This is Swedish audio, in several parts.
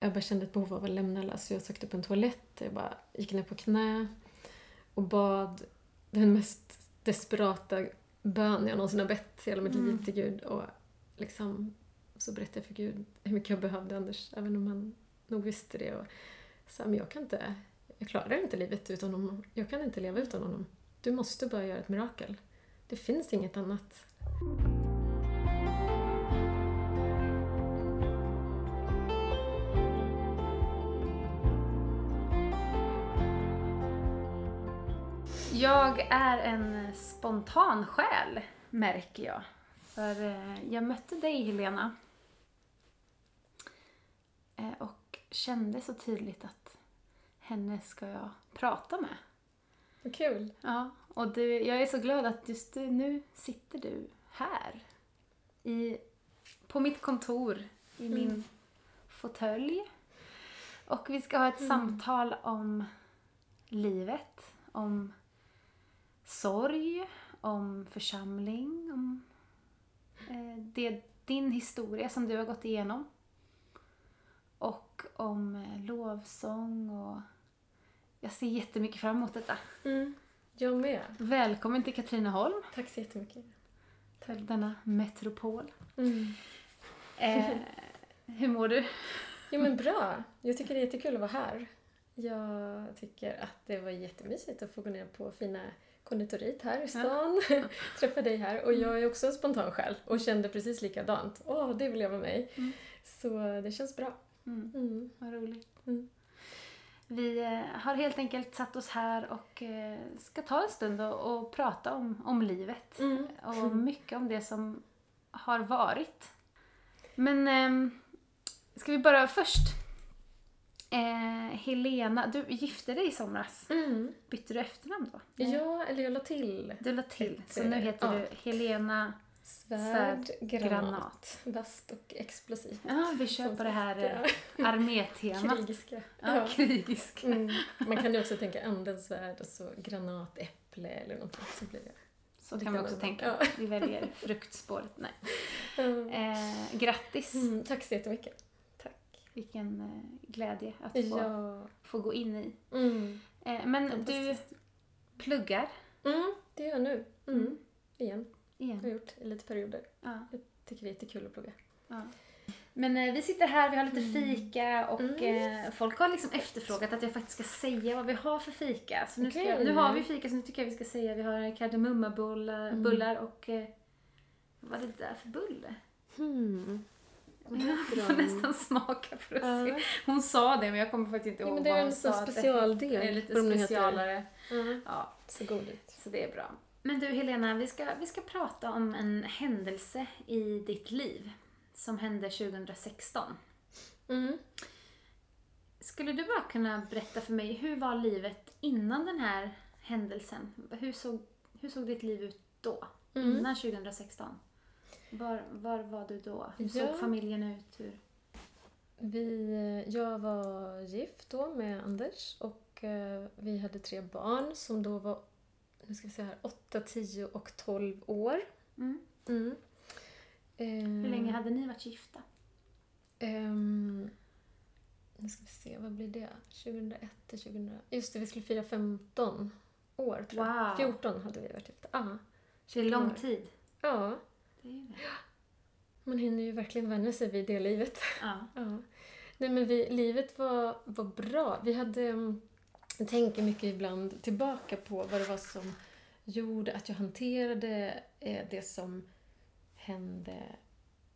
jag bara kände ett behov av att lämna alla så jag sökte upp en toalett. Jag bara gick ner på knä och bad den mest desperata bön jag någonsin har bett i hela mitt Mm. liv till Gud. Och liksom så berättade jag för Gud hur mycket jag behövde Anders, även om han nog visste det. Och sa, men jag kan inte, jag klarar inte livet utan honom. Jag kan inte leva utan honom. Du måste bara göra ett mirakel. Det finns inget annat. Jag är en spontan själ, märker jag. För eh, jag mötte dig, Helena. Eh, och kände så tydligt att henne ska jag prata med. Vad kul. Ja, och du, jag är så glad att just du, nu sitter du här. I, på mitt kontor, i min fåtölj. Och vi ska ha ett samtal om livet, om sorg, om församling, om eh, det, din historia som du har gått igenom. Och om eh, lovsång och jag ser jättemycket fram emot detta. Mm. Jag med. Välkommen till Katrineholm, Tack så jättemycket. till denna metropol. Mm. Eh, hur mår du? Jo men bra. Jag tycker det är jättekul att vara här. Jag tycker att det var jättemysigt att få gå ner på fina konditoriet här i stan. Träffa dig här. Och jag är också en spontan själ och kände precis likadant. Åh, det vill jag vara med. Mm. Så det känns bra. Mm, Mm. vad roligt. Mm. Vi eh, har helt enkelt satt oss här och eh, ska ta en stund och, och prata om, om livet. Mm. Och mycket om det som har varit. Men ehm, ska vi bara först... Eh, Helena, du gifte dig i somras. Mm. Bytte du efternamn då? Ja, eller jag la till Du la till, så nu heter ja. du Helena... svärd, Svärd, granat, granat. vasst och explosivt. Ja, vi kör på det här sagt, eh, armétemat. Krigiska. Ja, krigisk. Mm. Man kan ju också tänka andens svärd och så granatäpple eller någonting så blir det. Så kan vi också Likadant. tänka. Ja. Vi väljer fruktspåret. Nej. Mm. Eh, grattis! Mm, tack så jättemycket. Vilken eh, glädje att få, Ja. få gå in i. Mm. Eh, men du pluggar Mm, det gör jag nu. Mm. Igen. har jag igen. gjort i lite perioder. Ja, Tycker det är jättekul att plugga. ja. Men eh, vi sitter här, vi har lite fika och Mm. eh, folk har liksom efterfrågat att jag faktiskt ska säga vad vi har för fika. Så nu, ska jag, nu har vi fika så nu tycker jag vi ska säga vi har kardemummabullar Mm. och eh, vad är det där för bulle? Hmm. Heter får nästan smaka för att Ja. se. Hon sa det men jag kommer faktiskt inte ihåg det är vad en hon sa. det- Det är lite vad de nu heter. specialare. Ja, Ja, så god ut. så det är bra. Men du Helena, vi ska, vi ska prata om en händelse i ditt liv som hände 2016. Mm. Skulle du bara kunna berätta för mig, hur var livet innan den här händelsen? Hur såg, hur såg ditt liv ut då? Mm. Innan 2016? Var, var var du då? Hur Ja. såg familjen ut? Hur? Vi, jag var gift då med Anders och eh, vi hade tre barn som då var nu ska vi se här, 8, 10 och 12 år. Mm. Mm. Eh, Hur länge hade ni varit gifta? ehm, nu ska vi se, vad blir det? 2001 till 2000... Just det, vi skulle fira 15 år tror jag. Wow. 14 hade vi varit gifta. Ja. Det är lång år. tid. Ja, Det är det. man hinner ju verkligen vänja sig vid det livet. Ja. Ja. Nej men vi, livet var, var bra. Vi hade... mm, Jag tänker mycket ibland tillbaka på vad det var som gjorde att jag hanterade eh, det som hände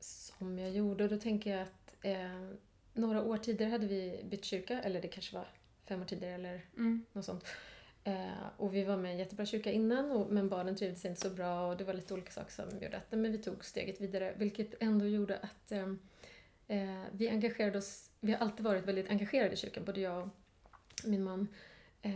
som jag gjorde. Och då tänker jag att eh, några år tidigare hade vi bytt kyrka, eller det kanske var fem år tidigare eller Mm. något sånt. Eh, och vi var med i en jättebra kyrka innan, och, men barnen trivdes inte så bra och det var lite olika saker som gjorde att nej, men vi tog steget vidare. Vilket ändå gjorde att eh, eh, vi engagerade oss, vi har alltid varit väldigt engagerade i kyrkan, både jag och min man. Eh,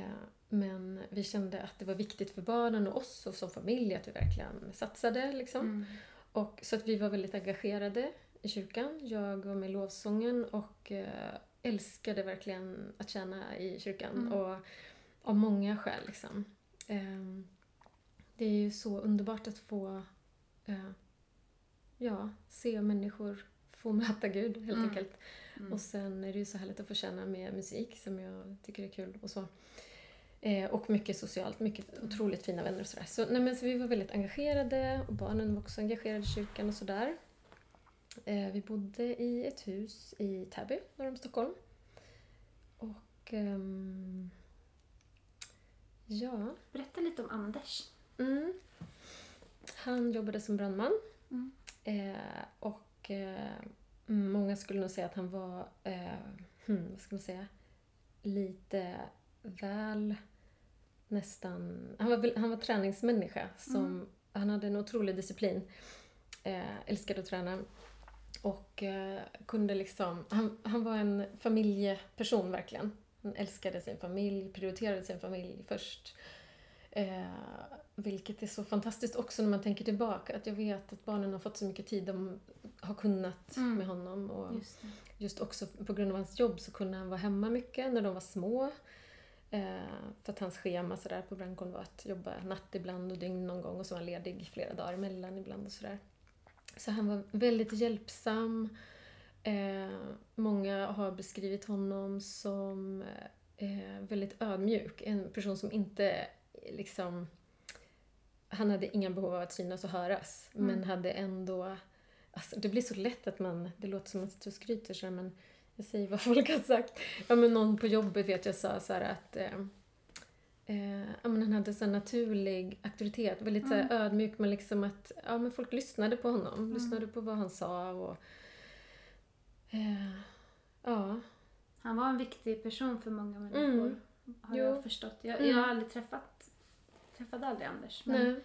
men vi kände att det var viktigt för barnen och oss och som familj att vi verkligen satsade. Liksom. Mm. Och, så att vi var väldigt engagerade i kyrkan. Jag var med i lovsången och eh, älskade verkligen att tjäna i kyrkan. Mm. Och av många skäl. Liksom. Eh, det är ju så underbart att få eh, ja, se människor få möta Gud helt Mm. enkelt. Mm. Och sen är det ju så härligt att få känna med musik som jag tycker är kul och så. Eh, och mycket socialt, mycket otroligt fina vänner och sådär. Så, nej, men, så vi var väldigt engagerade och barnen var också engagerade i kyrkan och sådär. Eh, vi bodde i ett hus i Täby, norr om Stockholm. Och ehm, ja, Berätta lite om Anders. Mm. Han jobbade som brandman. Mm. Eh, och eh, många skulle nog säga att han var, eh, hmm, vad ska man säga, lite väl nästan... Han var, han var träningsmänniska. Som, Mm. Han hade en otrolig disciplin. Eh, älskade att träna. Och eh, kunde liksom... Han, han var en familjeperson verkligen. Han älskade sin familj, prioriterade sin familj först. Eh, vilket är så fantastiskt också när man tänker tillbaka. Att jag vet att barnen har fått så mycket tid de har kunnat Mm. med honom. Och Just just också på grund av hans jobb så kunde han vara hemma mycket när de var små. Eh, för att hans schema sådär på brandkåren var att jobba natt ibland och dygn någon gång och så var han ledig flera dagar emellan ibland och sådär. Så han var väldigt hjälpsam. Eh, många har beskrivit honom som eh, väldigt ödmjuk. En person som inte eh, liksom... Han hade inga behov av att synas och höras, Mm. men hade ändå... Alltså, det blir så lätt att man... Det låter som att sitter och skryter så här, men jag säger vad folk har sagt. Ja, men någon på jobbet vet jag sa så att... Eh, eh, ja, men han hade så här naturlig auktoritet, väldigt så här, ödmjuk men liksom att ja, men folk lyssnade på honom, lyssnade på vad han sa och... Eh, ja. Han var en viktig person för många människor. Mm. Har Jo. jag förstått. Jag, Mm. jag har aldrig träffat träffade aldrig Anders. Men Nej.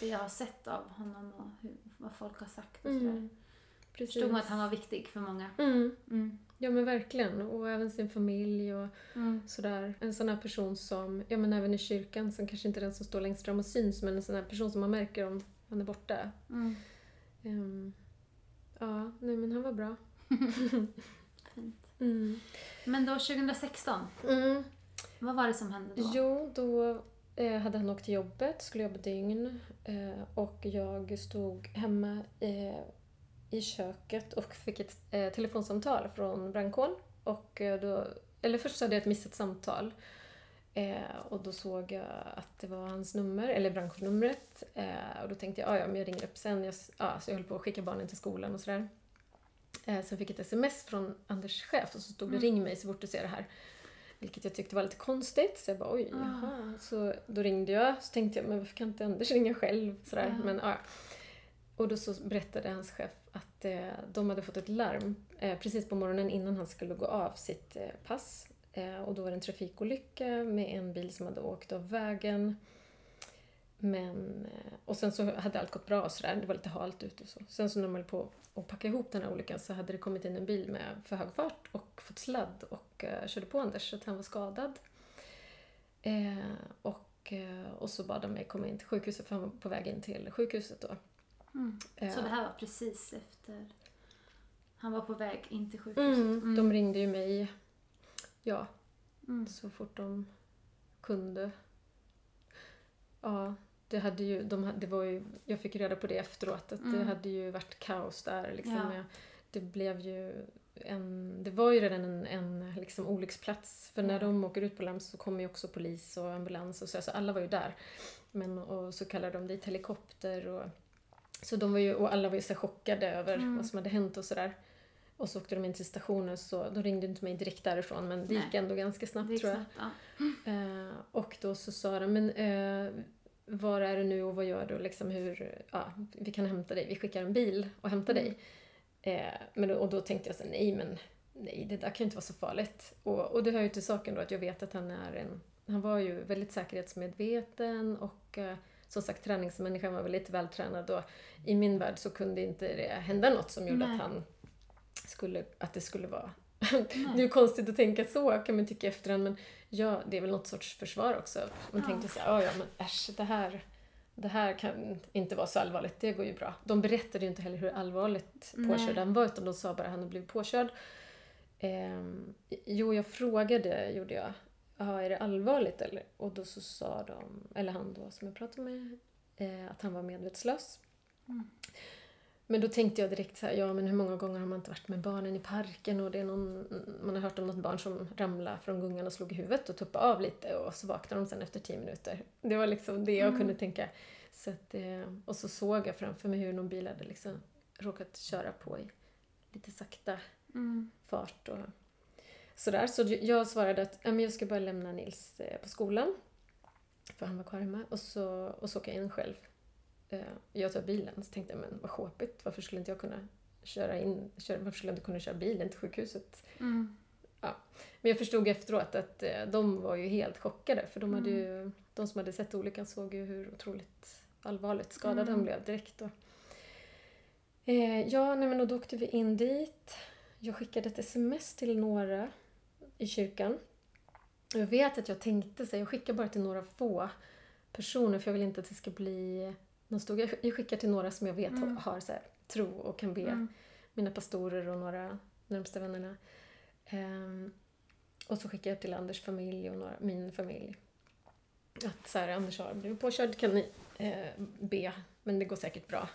det jag har sett av honom och hur, vad folk har sagt och sådär. Mm. Precis. Förstod man att han var viktig för många. Mm. Mm. Ja men verkligen. Och även sin familj och Mm. sådär. En sån här person som, ja men även i kyrkan, som kanske inte är den som står längst fram och syns, men en sån här person som man märker om han är borta. Mm. Ehm, ja, nej men han var bra. Fint. Mm. Men då 2016, Mm. vad var det som hände då? Jo, då eh, hade han åkt till jobbet, skulle jobba dygn eh, och jag stod hemma eh, i köket och fick ett eh, telefonsamtal från brandkåren. Och eh, då, eller först hade jag ett missat samtal eh, och då såg jag att det var hans nummer, eller brandkårsnumret. Eh, och då tänkte jag, "Ah, ja men jag ringer upp sen. Jag, s- ja, så jag höll på att skicka barnen till skolan och sådär. Eh, sen fick jag ett sms från Anders chef och så stod det Mm. ring mig så fort du ser det här. Vilket jag tyckte var lite konstigt. Så jag bara oj, Ah. jaha. Så då ringde jag. Så tänkte jag, men varför kan inte Anders ringa själv? Sådär. Ja. Men, ja. Och då så berättade hans chef att eh, de hade fått ett larm eh, precis på morgonen innan han skulle gå av sitt eh, pass. Eh, och då var det en trafikolycka med en bil som hade åkt av vägen. Men, eh, och sen så hade allt gått bra och sådär. Det var lite halt ute och så. Sen så när de höll på att packa ihop den här olyckan så hade det kommit in en bil med för hög fart och fått sladd och eh, körde på Anders så att han var skadad. Eh, och, eh, och så bad de mig komma in till sjukhuset för han var på väg in till sjukhuset då. Mm. Eh, Så det här var precis efter han var på väg in till sjukhuset? mm, De ringde ju mig ja, Mm. så fort de kunde. Ja, det hade ju, de, det var ju, jag fick reda på det efteråt att det Mm. hade ju varit kaos där. Liksom, Ja. det blev ju en, det var ju redan en, en liksom, olycksplats. För när de åker ut på larm så kommer ju också polis och ambulans och så, så alla var ju där. Men, och så kallade de dit helikopter och så de var ju, och alla var ju så chockade över Mm. vad som hade hänt och sådär. Och så åkte de in till stationen så de ringde inte mig direkt därifrån men det Nej. gick ändå ganska snabbt Det tror jag. snabbt, ja. Eh, och då så sa de, men eh, var är du nu och vad gör du? Liksom hur, ja, vi kan hämta dig, vi skickar en bil och hämtar Mm. dig. Eh, men då, och då tänkte jag så nej men nej, det där kan ju inte vara så farligt. Och, och det hör ju till saken då att jag vet att han är en, han var ju väldigt säkerhetsmedveten och eh, som sagt träningsmänniskan var väldigt vältränad och i min värld så kunde inte det hända något som gjorde Nej. att han skulle, att det skulle vara. Det är ju konstigt att tänka så kan man tycka i efterhand men ja, det är väl något sorts försvar också. Man Ja. tänkte så här, "Ah, ja men äsch, det här, det här kan inte vara så allvarligt, det går ju bra. De berättade ju inte heller hur allvarligt påkörd han var utan de sa bara att han hade blivit påkörd. Ehm, jo, jag frågade, gjorde jag, ja, är det allvarligt eller? Och då så sa de, eller han då som jag pratade med, eh, att han var medvetslös. Mm. Men då tänkte jag direkt så här, ja men hur många gånger har man inte varit med barnen i parken och det är någon, man har hört om något barn som ramlade från gungan och slog i huvudet och tuppade av lite och så vaknade de sen efter tio minuter. Det var liksom det jag Mm. kunde tänka. Så att, eh, och så såg jag framför mig hur någon bil hade liksom råkat köra på i lite sakta Mm. fart och sådär. Så jag svarade att ja, men jag ska bara lämna Nils eh, på skolan. För han var kvar hemma. Och så, och så åker jag in själv. Eh, Jag tar bilen. Så tänkte jag, men vad sjåpigt. Varför skulle inte jag kunna köra in, köra, varför skulle jag inte kunna köra bilen till sjukhuset? Mm. Men jag förstod efteråt att eh, de var ju helt chockade. För de, hade Mm. ju, de som hade sett olyckan såg ju hur otroligt allvarligt skadad Mm. han blev direkt. Då. Eh, ja, nej, men och då åkte vi in dit. Jag skickade ett sms till några i kyrkan. Och Jag vet att jag tänkte så jag skickar bara till några få personer för jag vill inte att det ska bli någon stor... Jag skickar till några som jag vet Mm. har så här, tro och kan be Mm. mina pastorer och några närmsta vännerna. Ehm, och så skickade jag till Anders familj och några, min familj. Att så här, Anders har blivit påkörd, kan ni eh, be? Men det går säkert bra.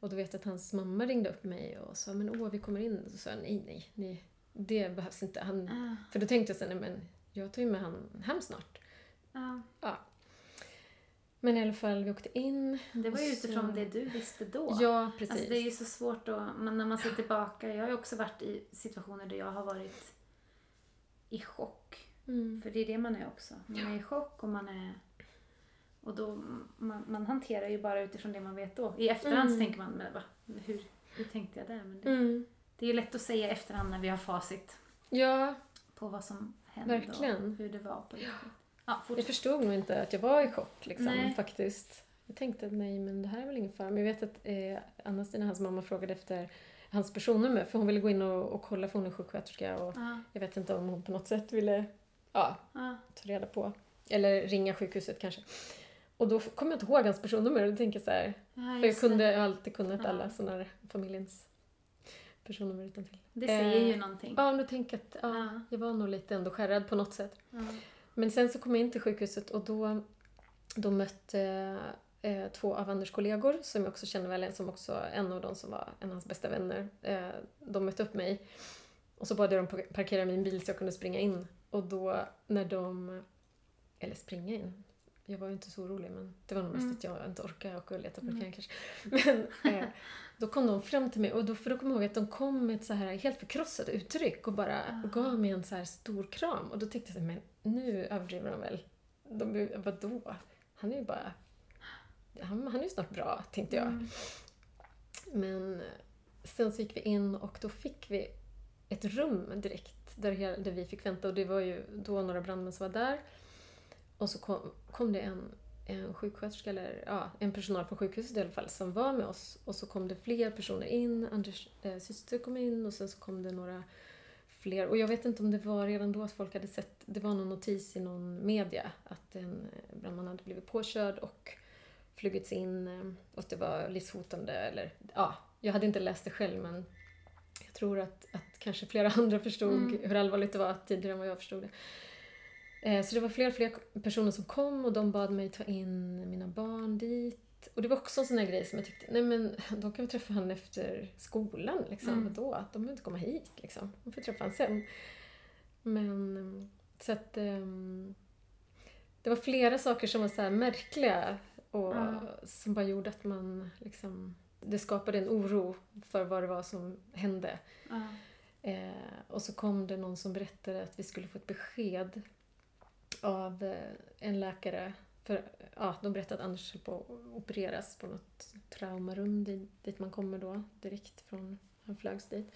Och då vet jag att hans mamma ringde upp mig och sa men åh, vi kommer in. Så sa jag nej, nej, nej det behövs inte. Han, Ah, för då tänkte jag sen, nej men jag tar ju med han hem snart. ah. Men i alla fall, vi åkte in. Det var ju Och så- utifrån det du visste då. Ja, precis. Alltså det är ju så svårt då, men när man ser tillbaka. Jag har ju också varit i situationer där jag har varit i chock. Mm. För det är det man är också. Man är i chock och man är... Och då, man, man hanterar ju bara utifrån det man vet då. I efterhand Mm. tänker man, men va, hur, hur tänkte jag där? Men det, Mm. det är ju lätt att säga i efterhand när vi har facit Ja, på vad som hände Verkligen. och hur det var på riktigt. Ja, Jag fortsätt. förstod nog inte att jag var i chock liksom, Nej. faktiskt. Jag tänkte att nej, men det här är väl ingen fara. Men jag vet att eh, Anna-Stina, hans mamma, frågade efter hans personnummer för hon ville gå in och, och kolla för hon är sjuksköterska och Ja, jag vet inte om hon på något sätt ville ja, ja, ta reda på. Eller ringa sjukhuset kanske. Och då kom jag inte ihåg hans personnummer och då tänkte jag så här, ja, för jag kunde jag alltid kunnat Ja. alla sådana här familjens personnummer utan till. Det säger Eh, ju någonting. Ja, då tänkte jag att ja, Ja. jag var nog lite ändå skärrad på något sätt. Men sen så kom jag in till sjukhuset och då, då mötte eh, två av Anders kollegor som jag också känner väl, som också en av dem som var en av hans bästa vänner. Eh, de mötte upp mig och så bad jag dem parkera min bil så jag kunde springa in. Och då när de, eller springa in, jag var ju inte så orolig men det var nog mest Mm. att jag inte orkade åka och leta Mm. parkering kanske. Men eh, då kom de fram till mig och då, för då kommer jag ihåg att de kom med ett så här helt förkrossat uttryck och bara Ah. gav mig en så här stor kram. Och då tänkte jag så här, men nu överdriver de väl. De, vadå? Han är ju bara... Han, han är ju snart bra, tänkte jag. Mm. Men eh, sen så gick vi in och då fick vi ett rum direkt där, där vi fick vänta och det var ju då några brandmän som var där. Och så kom, kom det en, en sjuksköterska, eller ja, en personal från sjukhuset i alla fall, som var med oss. Och så kom det fler personer in, Anders eh, syster kom in och sen så kom det några fler. Och jag vet inte om det var redan då att folk hade sett, det var någon notis i någon media att en eh, brandman hade blivit påkörd och flugits in eh, och att det var livshotande eller ja, jag hade inte läst det själv men jag tror att, att kanske flera andra förstod Mm. hur allvarligt det var tidigare än vad jag förstod det. Eh, Så det var fler och fler personer som kom och de bad mig ta in mina barn dit. Och det var också en sån här grej som jag tyckte, nej men då kan vi träffa han efter skolan liksom. Mm. Vadå? De behöver inte komma hit liksom. De får träffa han sen. Men eh, så att ehm, det var flera saker som var så märkliga och Ja. som bara gjorde att man liksom det skapade en oro för vad det var som hände. Ja. Eh, och så kom det någon som berättade att vi skulle få ett besked av eh, en läkare. För ja, de berättade att Anders höll på att opereras på något traumarum dit, dit man kommer då direkt från, han flögs dit.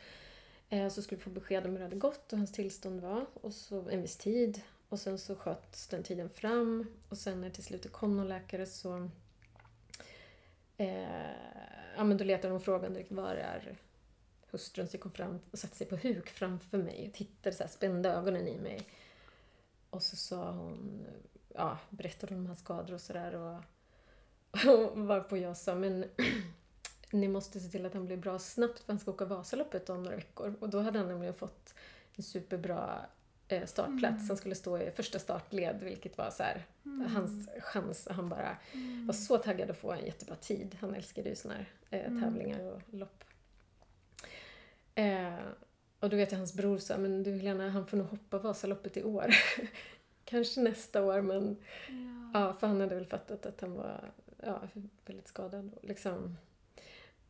Eh, så skulle vi få besked om hur det hade gått och hans tillstånd var. Och så en viss tid. Och sen så sköts den tiden fram. Och sen när till slut det kom någon läkare så eh, ja, men då letade de frågan direkt var är hustrun så kom fram och satte sig på huk framför mig och tittade så här, spände ögonen i mig. Och så sa hon, ja, berättade hon om hans skador och sådär och, och varpå jag sa, men ni måste se till att han blir bra snabbt för han ska åka Vasaloppet om några veckor. Och då hade han nämligen fått en superbra eh, startplats. Han skulle stå i första startled vilket var så här, hans chans. Han bara var så taggad att få en jättebra tid. Han älskade ju såna här eh, tävlingar och lopp. Eh, och då vet jag hans bror sa, men du Helena, han får nog hoppa Vasaloppet i år. Kanske nästa år men Ja. Ja, för han hade väl fattat att han var ja, väldigt skadad. Liksom.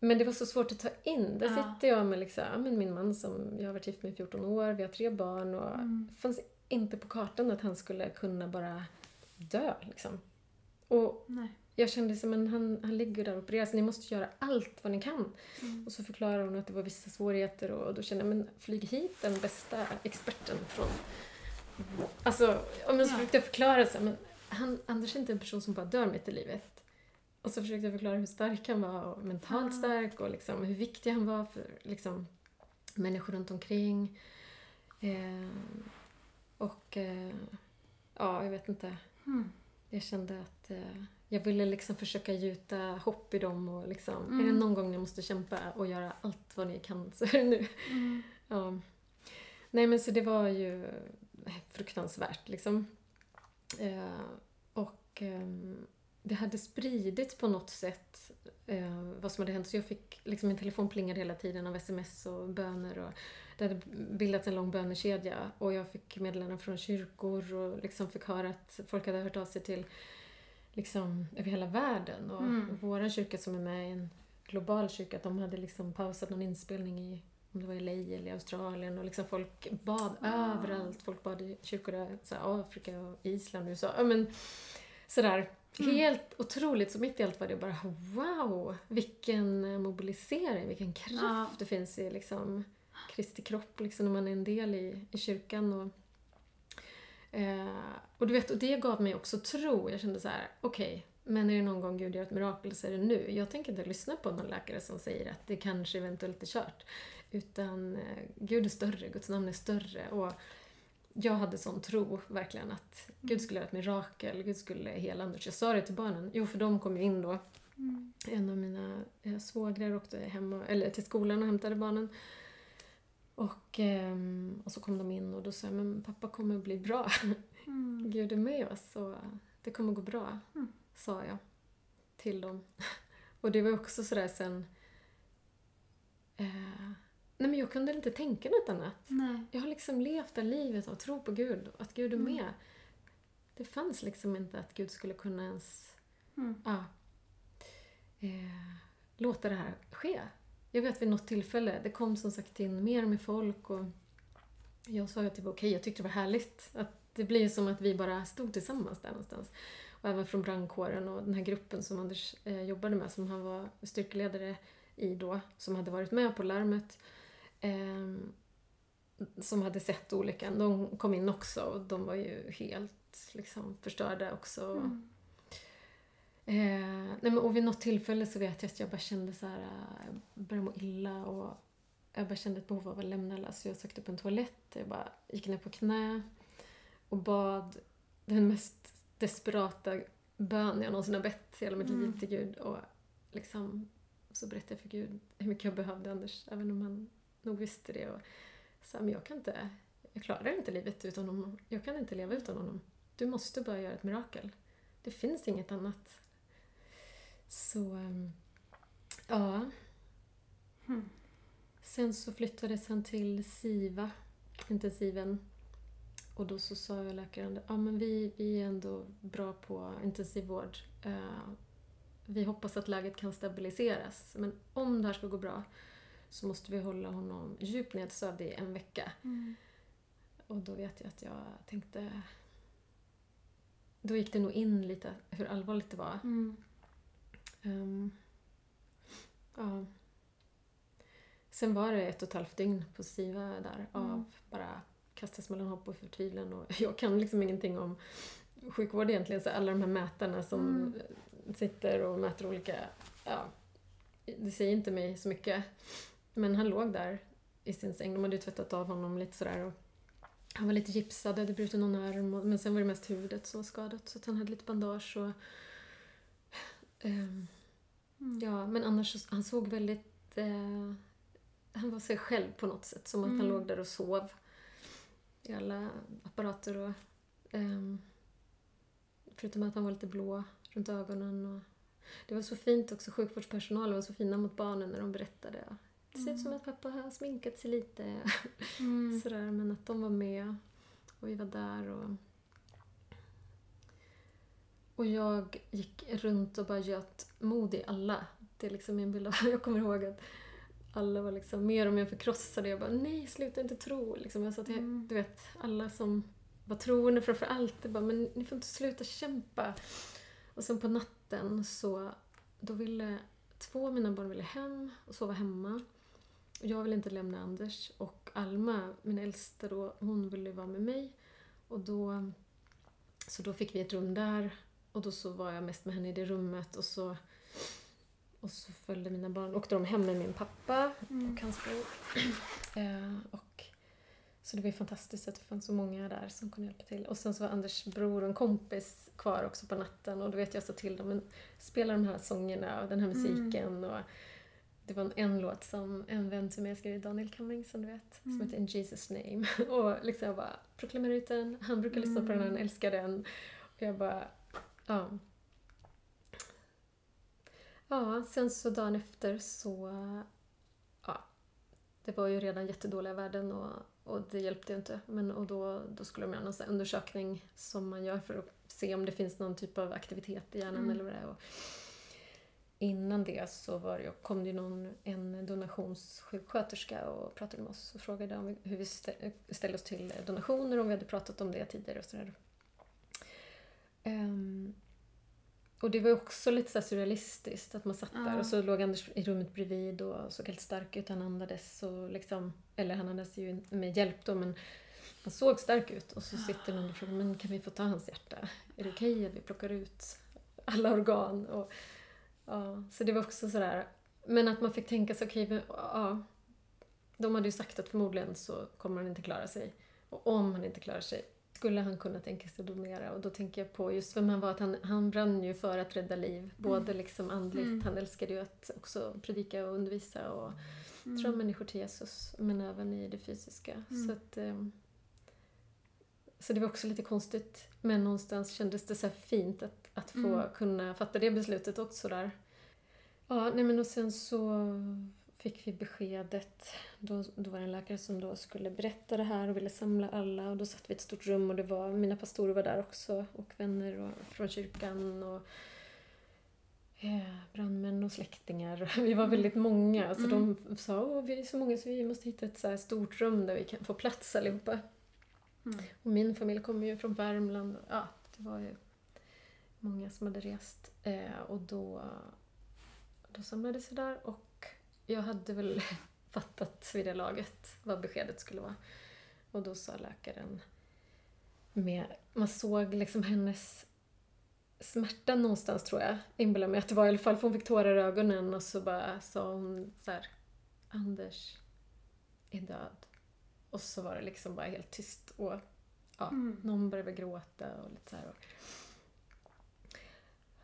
Men det var så svårt att ta in. Där Ja. sitter jag med liksom, men min man som jag har varit gift med i 14 år, vi har tre barn och Mm. det fanns inte på kartan att han skulle kunna bara dö. Liksom. Och Nej. Jag kände som men han, han ligger där och opererar så ni måste göra allt vad ni kan. Mm. Och så förklarar hon att det var vissa svårigheter och då kände jag men flyg hit den bästa experten från... Alltså, om jag så försökte jag förklara så här, men han, Anders är inte en person som bara dör mitt i livet. Och så försökte jag förklara hur stark han var och mentalt stark och liksom hur viktig han var för liksom, människor runt omkring. Eh, och eh, ja, jag vet inte. Mm. Jag kände att eh, jag ville liksom försöka gjuta hopp i dem och liksom, är Mm. det någon gång ni måste kämpa och göra allt vad ni kan så är det nu. Mm. Ja. Nej men så det var ju fruktansvärt liksom. Eh, och ehm, det hade spridits på något sätt eh, vad som hade hänt. Så jag fick liksom min telefon plingade hela tiden av sms och böner och det hade bildats en lång bönekedja och jag fick meddelanden från kyrkor och liksom fick höra att folk hade hört av sig till liksom över hela världen och Mm. våran kyrka som är med i en global kyrka, att de hade liksom pausat någon inspelning i om det var i LA eller i Australien och liksom folk bad Wow. överallt. Folk bad i kyrkor här, Afrika och Island, USA. Ja, men, sådär. Mm. Helt otroligt. Så mitt i allt var det bara wow, vilken mobilisering, vilken kraft Ja. det finns i liksom Kristi kropp liksom, när man är en del i, i kyrkan. Och, eh, och du vet, och det gav mig också tro. Jag kände så här: okej, men är det någon gång Gud gör ett mirakel så är det nu. Jag tänker inte lyssna på någon läkare som säger att det kanske eventuellt är kört. Utan eh, Gud är större, Guds namn är större. Och jag hade sån tro, verkligen, att Gud skulle göra ett mirakel, Gud skulle hela Anders. Jag sa det till barnen, jo för de kom ju in då. Mm. En av mina eh, svågrar åkte hem och, eller till skolan och hämtade barnen. Och, ehm, och så kom de in och då sa jag, men pappa kommer bli bra. Mm. Gud är med oss och det kommer gå bra, Mm. sa jag till dem. Och det var också sådär sen... Eh, nej men jag kunde inte tänka något annat. Nej. Jag har liksom levt det livet av tro på Gud, att Gud är Mm. med. Det fanns liksom inte att Gud skulle kunna ens Mm. ja, eh, låta det här ske. Jag vet vid något tillfälle, det kom som sagt in mer med folk och jag sa ju att det var okej, jag tyckte det var härligt. Att det blir som att vi bara stod tillsammans där någonstans. Och även från brandkåren och den här gruppen som Anders eh, jobbade med, som han var styrkeledare i då, som hade varit med på larmet. Eh, som hade sett olyckan. De kom in också och de var ju helt liksom, förstörda också. Mm. Eh, nej men, och vid något tillfälle så vet jag att jag bara kände så här, eh, jag började må illa och jag bara kände ett behov av att lämna alla. Så jag sökte upp en toalett. Jag bara gick ner på knä och bad den mest desperata bön jag någonsin har bett i hela mitt Mm. liv till Gud. Och liksom så berättade jag för Gud hur mycket jag behövde Anders, även om han nog visste det. Och sa, men jag kan inte, jag klarar inte livet utan honom. Jag kan inte leva utan honom. Du måste bara göra ett mirakel. Det finns inget annat. Så, ehm, ja. Mm. Sen så flyttades han till SIVA, intensiven. Och då så sa jag läkaren, ja men vi, vi är ändå bra på intensivvård. Eh, vi hoppas att läget kan stabiliseras. Men om det här ska gå bra så måste vi hålla honom djupt nedsövd i en vecka. Mm. Och då vet jag att jag tänkte... Då gick det nog in lite hur allvarligt det var. Mm. Ehm, ja. Sen var det ett och ett halvt dygn på SIVA där av Mm. bara kastas mellan hopp och förtvivlan. Och jag kan liksom ingenting om sjukvård egentligen, så alla de här mätarna som Mm. sitter och mäter olika... Ja, det säger inte mig så mycket. Men han låg där i sin säng. De hade ju tvättat av honom lite sådär. Och han var lite gipsad, hade brutit någon arm. Och, men sen var det mest huvudet som var skadat. Så att han hade lite bandage och... ehm, Mm. Ja, men annars så, han såg väldigt... Eh, han var sig själv på något sätt, som att han Mm. låg där och sov. i alla apparater och ehm, förutom att han var lite blå runt ögonen och det var så fint också, sjukvårdspersonalen var så fina mot barnen när de berättade. Det ser ut som att pappa har sminkat sig lite. Mm. Sådär, men att de var med och vi var där och... Och jag gick runt och bara göt mod i alla. Det är liksom min bild av... Jag kommer ihåg att alla var liksom mer och mer förkrossade. Jag bara, nej, sluta inte tro. Liksom, jag sa till, Mm. du vet, alla som var troende framför allt, det bara, men ni får inte sluta kämpa. Och sen på natten så, då ville två av mina barn ville hem och sova hemma. Jag ville inte lämna Anders och Alma, min äldsta då, hon ville vara med mig. Och då, så då fick vi ett rum där och då så var jag mest med henne i det rummet och så, och så följde mina barn, åkte de hem med min pappa Mm. och hans bror. eh, och, så det var ju fantastiskt att det fanns så många där som kunde hjälpa till. Och sen så var Anders bror och en kompis kvar också på natten och då vet jag sa till dem, men spela de här sångerna och den här musiken. Och det var en, en låt som en vän till mig skrev, Daniel Cumming som du vet, som Mm. heter In Jesus name. Och liksom jag bara proklamerade ut den, han brukar lyssna på den, han Mm. älskar den. Och jag bara, ja. Ja, sen så dagen efter så, ja, det var ju redan jättedåliga värden och, och det hjälpte ju inte. Men, och då, då skulle de göra någon undersökning som man gör för att se om det finns någon typ av aktivitet i hjärnan Mm. eller vad det är. Och innan det så var det, kom det ju någon, en donationssjuksköterska och pratade med oss och frågade om vi, hur vi stä- ställde oss till donationer, om vi hade pratat om det tidigare och sådär. Ehm, och det var också lite så surrealistiskt att man satt där Ja. och så låg Anders i rummet bredvid och såg helt stark ut. Han andades och liksom, eller han andades ju med hjälp då men han såg stark ut och så sitter någon och frågar men kan vi få ta hans hjärta? Är det okej att vi plockar ut alla organ? Och, ja, så det var också sådär, men att man fick tänka sig okej, men, ja, de hade ju sagt att förmodligen så kommer han inte klara sig. Och om han inte klarar sig skulle han kunna tänka sig att donera och då tänker jag på just vem han var, att han, han brann ju för att rädda liv. Både liksom andligt, Mm. han älskade ju att också predika och undervisa och Mm. dra människor till Jesus, men även i det fysiska. Mm. Så, att, ehm, så det var också lite konstigt, men någonstans kändes det så fint att, att få Mm. kunna fatta det beslutet också där. Ja, nej men och sen så fick vi beskedet, då, då var det en läkare som då skulle berätta det här och ville samla alla och då satt vi i ett stort rum och det var, mina pastorer var där också och vänner och, från kyrkan och eh, brandmän och släktingar. Vi var väldigt många så Mm. de sa Åh, vi är så många så vi måste hitta ett så här stort rum där vi kan få plats allihopa. Mm. Och min familj kommer ju från Värmland. och, Ja, det var ju många som hade rest. Eh, och då, då samlades vi där och jag hade väl fattat vid det laget vad beskedet skulle vara. Och då sa läkaren med, man såg liksom hennes smärta någonstans tror jag. Inbillar mig att det var i alla fall för hon fick tårar i ögonen och så bara sa hon så här Anders är död. Och så var det liksom bara helt tyst och ja, Mm. någon började gråta och lite så här. Och,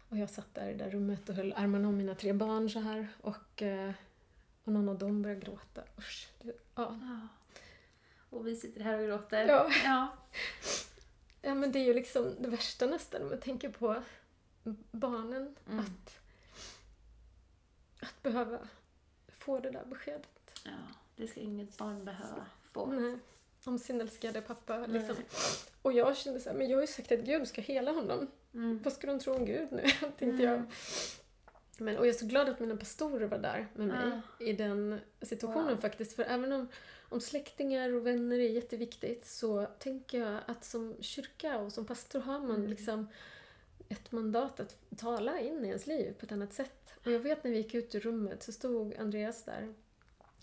och jag satt där i det där rummet och höll armarna om mina tre barn så här och, eh, och någon av dem började gråta. Usch, det, ja. Ja. Och vi sitter här och gråter. Ja. ja. ja, men det är ju liksom det värsta nästan om man tänker på barnen. Mm. Att, att behöva få det där beskedet. ja. Det ska inget barn behöva få. Nej, om sin älskade pappa. Nej. Liksom. Och jag kände så här, men jag har ju sagt att Gud ska hela honom. Mm. Vad ska de tro om Gud nu? tänkte Mm. jag. Men, och jag är så glad att mina pastorer var där med mig Ah. i den situationen Wow. faktiskt. För även om, om släktingar och vänner är jätteviktigt så tänker jag att som kyrka och som pastor har man Mm. liksom ett mandat att tala in i ens liv på ett annat sätt. Och jag vet när vi gick ut ur rummet så stod Andreas där,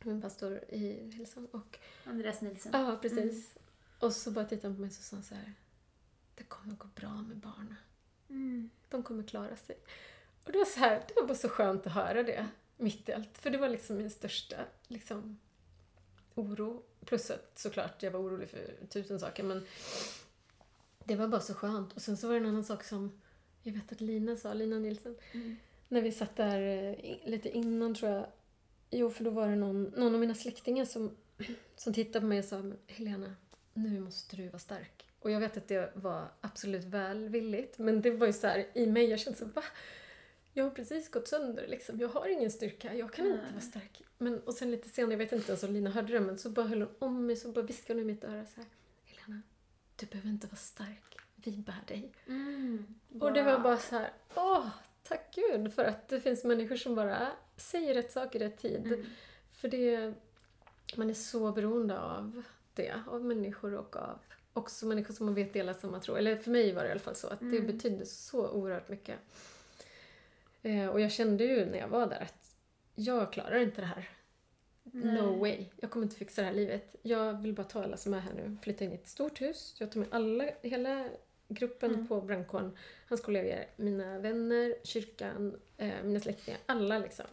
min pastor i Hillsong, och Andreas Nilsson. Ja, precis. Och så bara tittade han på mig och så sa han så här. Det kommer gå bra med barnen. Mm. De kommer klara sig. Och det var så här, det var bara så skönt att höra det mitt i allt. För det var liksom min största liksom, oro. Plus att såklart jag var orolig för tusen saker men det var bara så skönt. Och sen så var det en annan sak som jag vet att Lina sa, Lina Nilsson, Mm. när vi satt där eh, lite innan tror jag. Jo, för då var det någon, någon av mina släktingar som, som tittade på mig och sa "Men Helena, nu måste du vara stark. Och jag vet att det var absolut välvilligt, men det var ju så här, i mig, jag kände så va? Jag har precis gått sönder liksom. Jag har ingen styrka. Jag kan Nej. inte vara stark. Men, och sen lite senare, jag vet inte ens om Lina hörde det, men så bara höll hon om mig, så bara viskade hon i mitt öra så här. Helena, du behöver inte vara stark. Vi bär dig. Mm. Och det var bara så här, åh, tack gud för att det finns människor som bara säger rätt saker i rätt tid. Mm. För det, man är så beroende av det, av människor och av också människor som man vet delar samma tro. Eller för mig var det i alla fall så, att det Mm. betydde så oerhört mycket. Eh, och jag kände ju när jag var där att jag klarar inte det här. Nej. No way. Jag kommer inte fixa det här livet. Jag vill bara ta alla som är här nu, flytta in i ett stort hus. Jag tar med alla, hela gruppen Mm. på brandkåren, hans kollegor, mina vänner, kyrkan, eh, mina släktingar, alla liksom.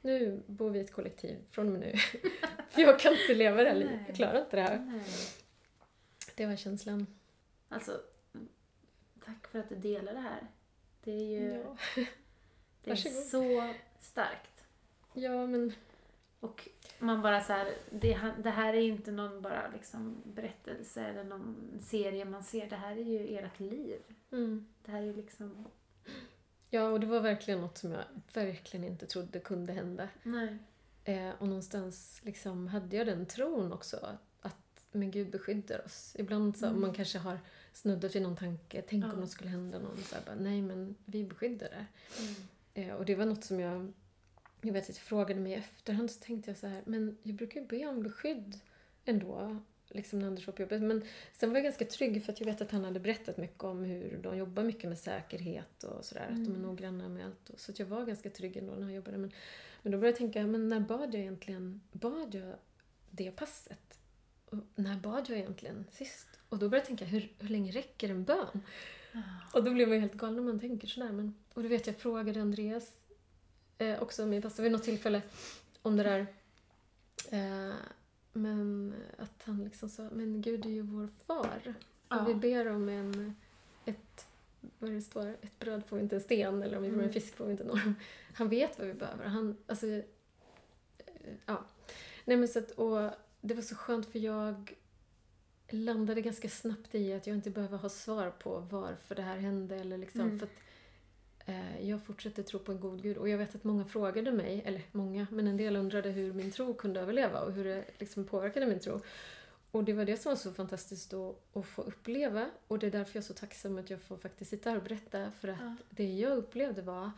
Nu bor vi i ett kollektiv från och med nu. För jag kan inte leva det här livet. Jag klarar inte det här. Nej. Det var känslan. Alltså, tack för att du delar det här. Det är ju Ja, det är varsågod. så starkt. ja men Och man bara så här, det, det här är inte någon bara liksom berättelse eller någon serie man ser. Det här är ju ert liv. mm. Det här är liksom... Ja, och det var verkligen något som jag verkligen inte trodde kunde hända. Nej. Eh, och någonstans liksom hade jag den tron också att, att men Gud beskyddar oss. Ibland så Mm. man kanske har snuddat vid någon tanke, tänk Ja. om något skulle hända någon. Så här, bara, Nej, men vi beskyddar det. Mm. Eh, och det var något som jag, jag vet att jag frågade mig i efterhand så tänkte jag så här, men jag brukar ju be om beskydd ändå. Liksom när Anders var på jobbet. Men sen var jag ganska trygg för att jag vet att han hade berättat mycket om hur de jobbar mycket med säkerhet och sådär. Att de är Mm. noggranna med allt. Och, så jag var ganska trygg ändå när han jobbade. Men, men då började jag tänka, men när bad jag egentligen? Bad jag det passet? Och när bad jag egentligen sist? Och då började jag tänka, hur, hur länge räcker en bön? Och då blir man ju helt galen när man tänker sådär. Men, och du vet, jag frågade Andreas, eh, också min pastor, vid något tillfälle om det där. Eh, men att han liksom sa, men Gud är ju vår far. Ja. Och vi ber om en, ett, vad det står, ett bröd får vi inte en sten eller om vi ber om en Mm. fisk får vi inte en orm. Han vet vad vi behöver. Han, alltså, eh, ja. Nej men så att, och det var så skönt för jag landade ganska snabbt i att jag inte behöver ha svar på varför det här hände. Eller liksom, Mm. för att, eh, jag fortsätter tro på en god gud. Och jag vet att många frågade mig, eller många, men en del undrade hur min tro kunde överleva och hur det liksom påverkade min tro. Och det var det som var så fantastiskt att, få uppleva. Och det är därför jag är så tacksam att jag får faktiskt sitta här och berätta. För att Ja. det jag upplevde var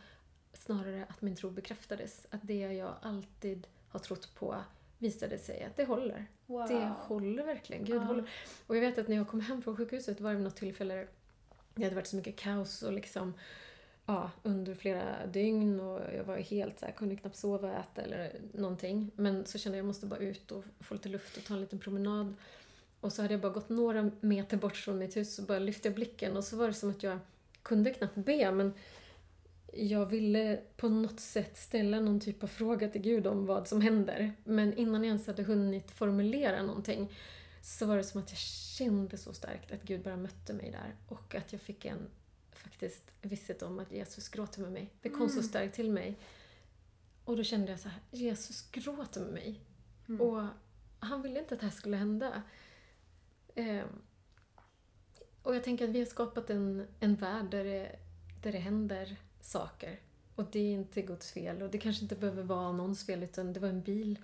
snarare att min tro bekräftades. Att det jag alltid har trott på visade sig att det håller. Wow. Det håller verkligen. Gud Ja. håller. Och jag vet att när jag kom hem från sjukhuset var det något tillfälle det hade varit så mycket kaos och liksom ja, under flera dygn och jag var helt så här, kunde knappt sova, äta eller någonting. Men så kände jag att jag måste bara ut och få lite luft och ta en liten promenad. Och så hade jag bara gått några meter bort från mitt hus och bara lyfte jag blicken och så var det som att jag kunde knappt be men jag ville på något sätt ställa någon typ av fråga till Gud om vad som händer. Men innan jag ens hade hunnit formulera någonting så var det som att jag kände så starkt att Gud bara mötte mig där och att jag fick en faktiskt visshet om att Jesus gråter med mig. Det kom så Mm. starkt till mig. Och då kände jag så här, Jesus gråter med mig. Mm. Och han ville inte att det här skulle hända. Ehm, och jag tänker att vi har skapat en, en värld där det, där det händer saker. Och det är inte Guds fel och det kanske inte behöver vara någons fel utan det var en bil.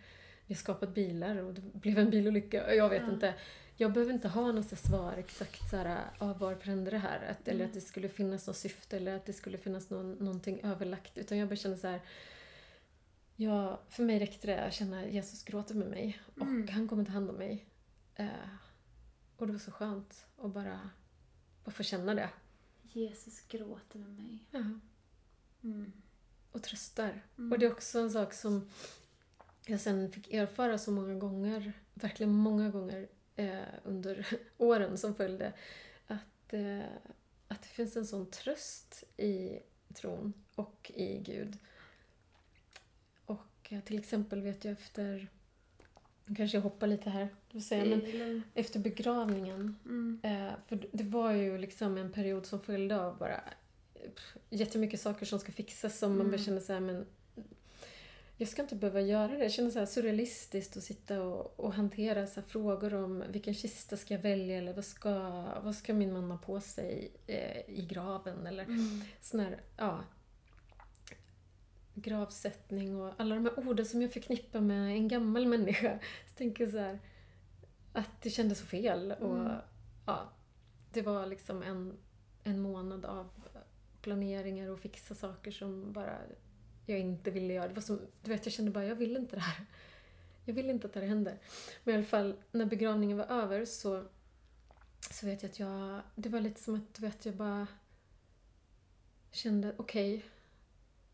Vi har skapat bilar och det blev en bilolycka. Jag vet Ja. inte. Jag behöver inte ha något svar exakt så här, ah, varför hände det här? Att, Eller Mm. att det skulle finnas något syfte eller att det skulle finnas någon, någonting överlagt. Utan jag bara känner så här. Ja, för mig räckte det att känna Jesus gråter med mig och Mm. han kommer ta hand om mig. Eh, och det var så skönt att bara, bara få känna det. Jesus gråter med mig. Ja. Mm. Och tröstar. Mm. Och det är också en sak som jag sen fick erfara så många gånger, verkligen många gånger eh, under åren som följde. Att, eh, att det finns en sån tröst i tron och i Gud. Och eh, till exempel vet jag efter, nu kanske jag hoppar lite här, säga, men efter begravningen Mm. Eh, för det var ju liksom en period som följde av bara pff, jättemycket saker som ska fixas som man Mm. bara kände så här, men jag ska inte behöva göra det. Det kändes så här surrealistiskt att sitta och, och hantera så frågor om vilken kista ska jag välja eller vad ska, vad ska min man ha på sig eh, i graven eller mm. sån här, ja, gravsättning och alla de här orden som jag förknippar med en gammal människa. Så tänker jag så här, att det kändes så fel och mm. ja, det var liksom en, en månad av planeringar och fixa saker som bara jag inte ville göra. Det var som, du vet, jag kände bara, jag vill inte det här. Jag vill inte att det här händer. Men i alla fall, när begravningen var över så, så vet jag att jag... Det var lite som att, du vet, jag bara kände, okej, okay,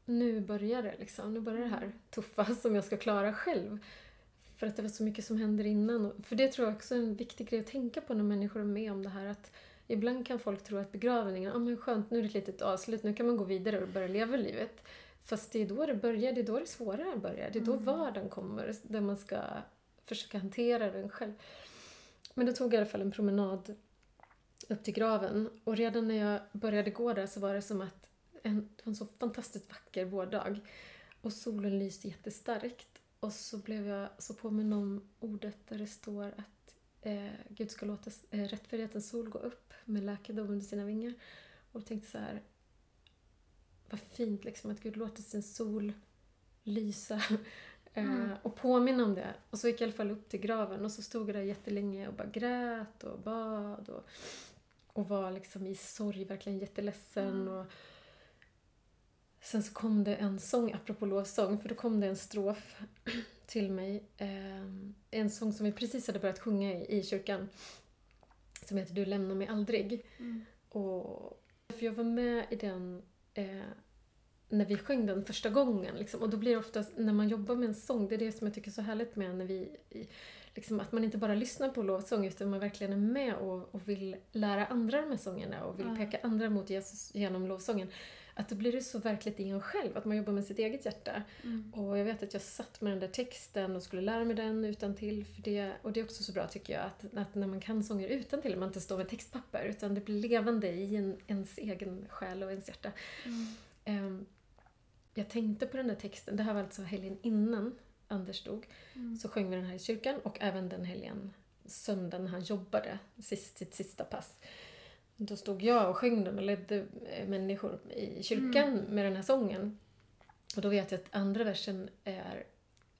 nu börjar det liksom. Nu börjar det här tuffa som jag ska klara själv. För att det var så mycket som händer innan. För det tror jag också är en viktig grej att tänka på när människor är med om det här. Att ibland kan folk tro att begravningen, ja ah, men skönt, nu är det ett litet avslut, nu kan man gå vidare och börja leva livet. Fast det är då det börjar, det är då det svåra börjar. Det är då mm. vardagen kommer, där man ska försöka hantera den själv. Men då tog jag i alla fall en promenad upp till graven och redan när jag började gå där så var det som att en, det var en så fantastiskt vacker vårdag och solen lyste jättestarkt och så blev jag så påminn om ordet där det står att eh, Gud ska låta eh, rättfärdighetens sol gå upp med läkedom under sina vingar. Och tänkte så här, vad fint liksom att Gud låter sin sol lysa eh, mm. och påminna om det. Och så gick jag i alla fall upp till graven och så stod jag där jättelänge och bara grät och bad och, och var liksom i sorg, verkligen jätteledsen. Mm. Och sen så kom det en sång, apropå lovsång, för då kom det en strof till mig. Eh, en sång som vi precis hade börjat sjunga i, i kyrkan. Som heter Du lämnar mig aldrig. Mm. Och, för jag var med i den eh, när vi sjöng den första gången. Liksom. Och då blir det ofta, när man jobbar med en sång, det är det som jag tycker är så härligt med när vi liksom, att man inte bara lyssnar på lovsång utan man verkligen är med och, och vill lära andra de här sångerna och vill ja. peka andra mot Jesus genom lovsången. Att då blir det så verkligt i en själv, att man jobbar med sitt eget hjärta. Mm. Och jag vet att jag satt med den där texten och skulle lära mig den utan till för det. Och det är också så bra tycker jag, att, att när man kan sånger utan till man inte står med textpapper utan det blir levande i en, ens egen själ och ens hjärta. Mm. Um, jag tänkte på den där texten, det här var alltså helgen innan Anders dog. Mm. Så sjöng vi den här i kyrkan och även den helgen, söndagen han jobbade, sitt, sitt sista pass. Då stod jag och sjöng den och ledde eh, människor i kyrkan mm. med den här sången. Och då vet jag att andra versen är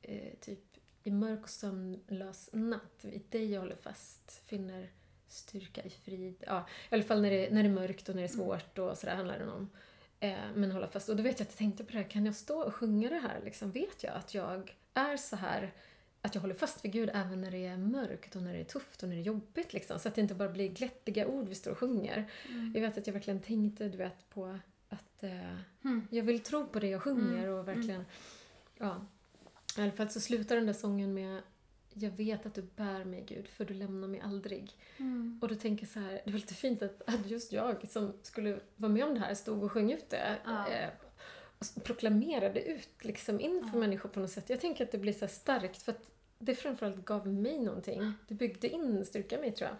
eh, typ i mörk och sömnlös natt, i dig jag håller fast, finner styrka i frid. Ja, i alla fall när det, när det är mörkt och när det är mm. svårt och sådär handlar den om. Eh, men hålla fast. Och då vet jag att jag tänkte på det här, kan jag stå och sjunga det här? Liksom, vet jag att jag är så här att jag håller fast vid Gud även när det är mörkt och när det är tufft och när det är jobbigt. Liksom, så att det inte bara blir glättiga ord vi står och sjunger. Mm. Jag vet att jag verkligen tänkte du vet, på att eh, mm. jag vill tro på det jag sjunger mm. och verkligen... Mm. Ja. I alla fall så slutar den där sången med jag vet att du bär mig Gud, för du lämnar mig aldrig. Mm. Och då tänker jag så här, det var lite fint att, att just jag som skulle vara med om det här stod och sjöng ut det. Ja. Eh, och proklamerade ut liksom inför ja. människor på något sätt. Jag tänker att det blir så starkt för att det framförallt gav mig någonting. Det byggde in styrka i mig tror jag.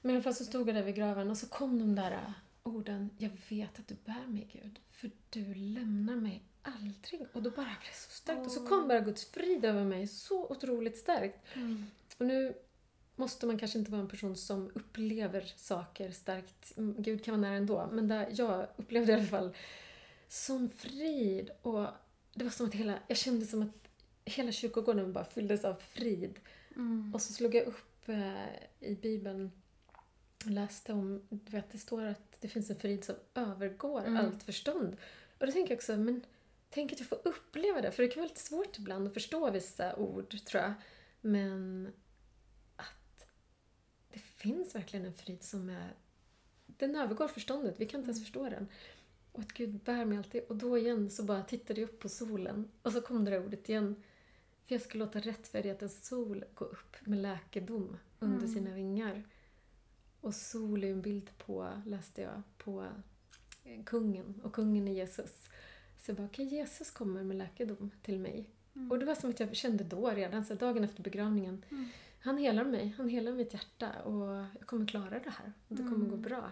Men i alla fall så stod jag där vid graven och så kom de där orden. Jag vet att du bär mig Gud, för du lämnar mig aldrig. Och då bara blev det så starkt. Oh. Och så kom bara Guds frid över mig så otroligt starkt. Mm. Och nu måste man kanske inte vara en person som upplever saker starkt. Mm, Gud kan vara nära ändå. Men där jag upplevde i alla fall sån frid. Och det var som att hela, jag kände som att hela kyrkogården bara fylldes av frid. Mm. Och så slog jag upp eh, i Bibeln och läste om, du vet det står att det finns en frid som övergår mm. allt förstånd. Och då tänker jag också, men tänk att jag får uppleva det. För det kan vara lite svårt ibland att förstå vissa ord, tror jag. Men att det finns verkligen en frid som är... Den övergår förståndet. Vi kan inte ens mm. förstå den. Och att Gud bär mig alltid. Och då igen så bara tittade jag upp på solen. Och så kom det där ordet igen. För jag ska låta rättfärdighetens sol gå upp med läkedom under mm. sina vingar. Och sol är en bild på, läste jag, på kungen. Och kungen är Jesus. Så jag bara, okej, okay, Jesus kommer med läkedom till mig. Mm. Och det var som att jag kände då redan, så dagen efter begravningen. Mm. Han helar mig, han helar mitt hjärta och jag kommer klara det här. Det kommer mm. gå bra.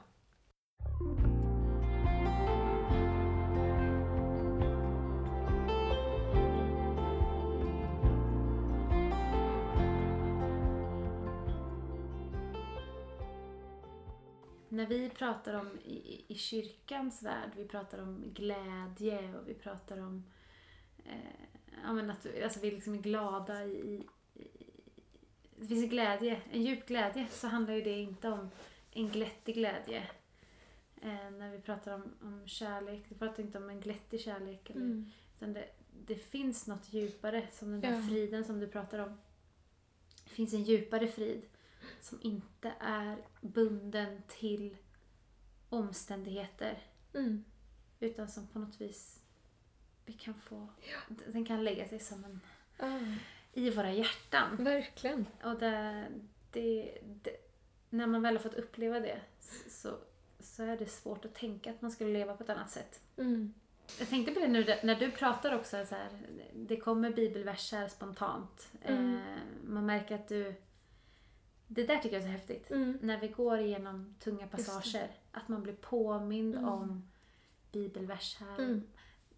När vi pratar om i, i kyrkans värld, vi pratar om glädje och vi pratar om eh, ja, men att alltså, vi liksom är glada i, i, det finns en glädje, en djup glädje, så handlar ju det inte om en glättig glädje. Eh, när vi pratar om, om kärlek, vi pratar inte om en glättig kärlek. Eller, Mm. utan det, det finns något djupare, som den där Ja. friden som du pratar om. Det finns en djupare frid som inte är bunden till omständigheter. Mm. Utan som på något vis vi kan få... Den kan lägga sig som en... Ah, i våra hjärtan. verkligen. Och det, det, det, när man väl har fått uppleva det så, så är det svårt att tänka att man skulle leva på ett annat sätt. Mm. Jag tänkte på det nu när du pratar också, så här, det kommer bibelverser spontant. Mm. Eh, man märker att du... Det där tycker jag är så häftigt. Mm. När vi går igenom tunga passager, att man blir påmind Mm. om bibelverser. Mm.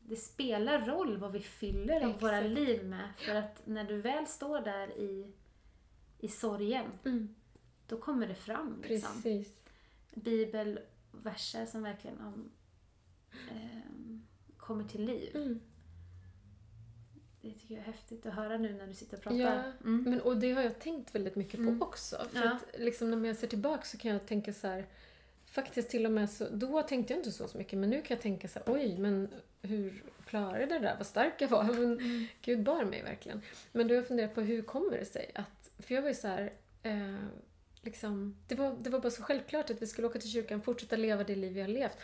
Det spelar roll vad vi fyller av våra Exakt. liv med. För att när du väl står där i, i sorgen, Mm. då kommer det fram. Liksom. Precis. Bibelverser som verkligen om, ehm, kommer till liv. Det tycker jag är häftigt att höra nu när du sitter och pratar. Ja, Mm. Men, och det har jag tänkt väldigt mycket på Mm. också. För Ja. att liksom, när jag ser tillbaka så kan jag tänka så här. Faktiskt till och med så, då tänkte jag inte så, så mycket men nu kan jag tänka så här, oj men hur klarade jag det där? Vad stark jag var. Men Mm. Gud bar mig verkligen. Men då har jag funderat på hur kommer det sig att, för jag var ju så här, eh, liksom, det var, det var bara så självklart att vi skulle åka till kyrkan, fortsätta leva det liv vi har levt.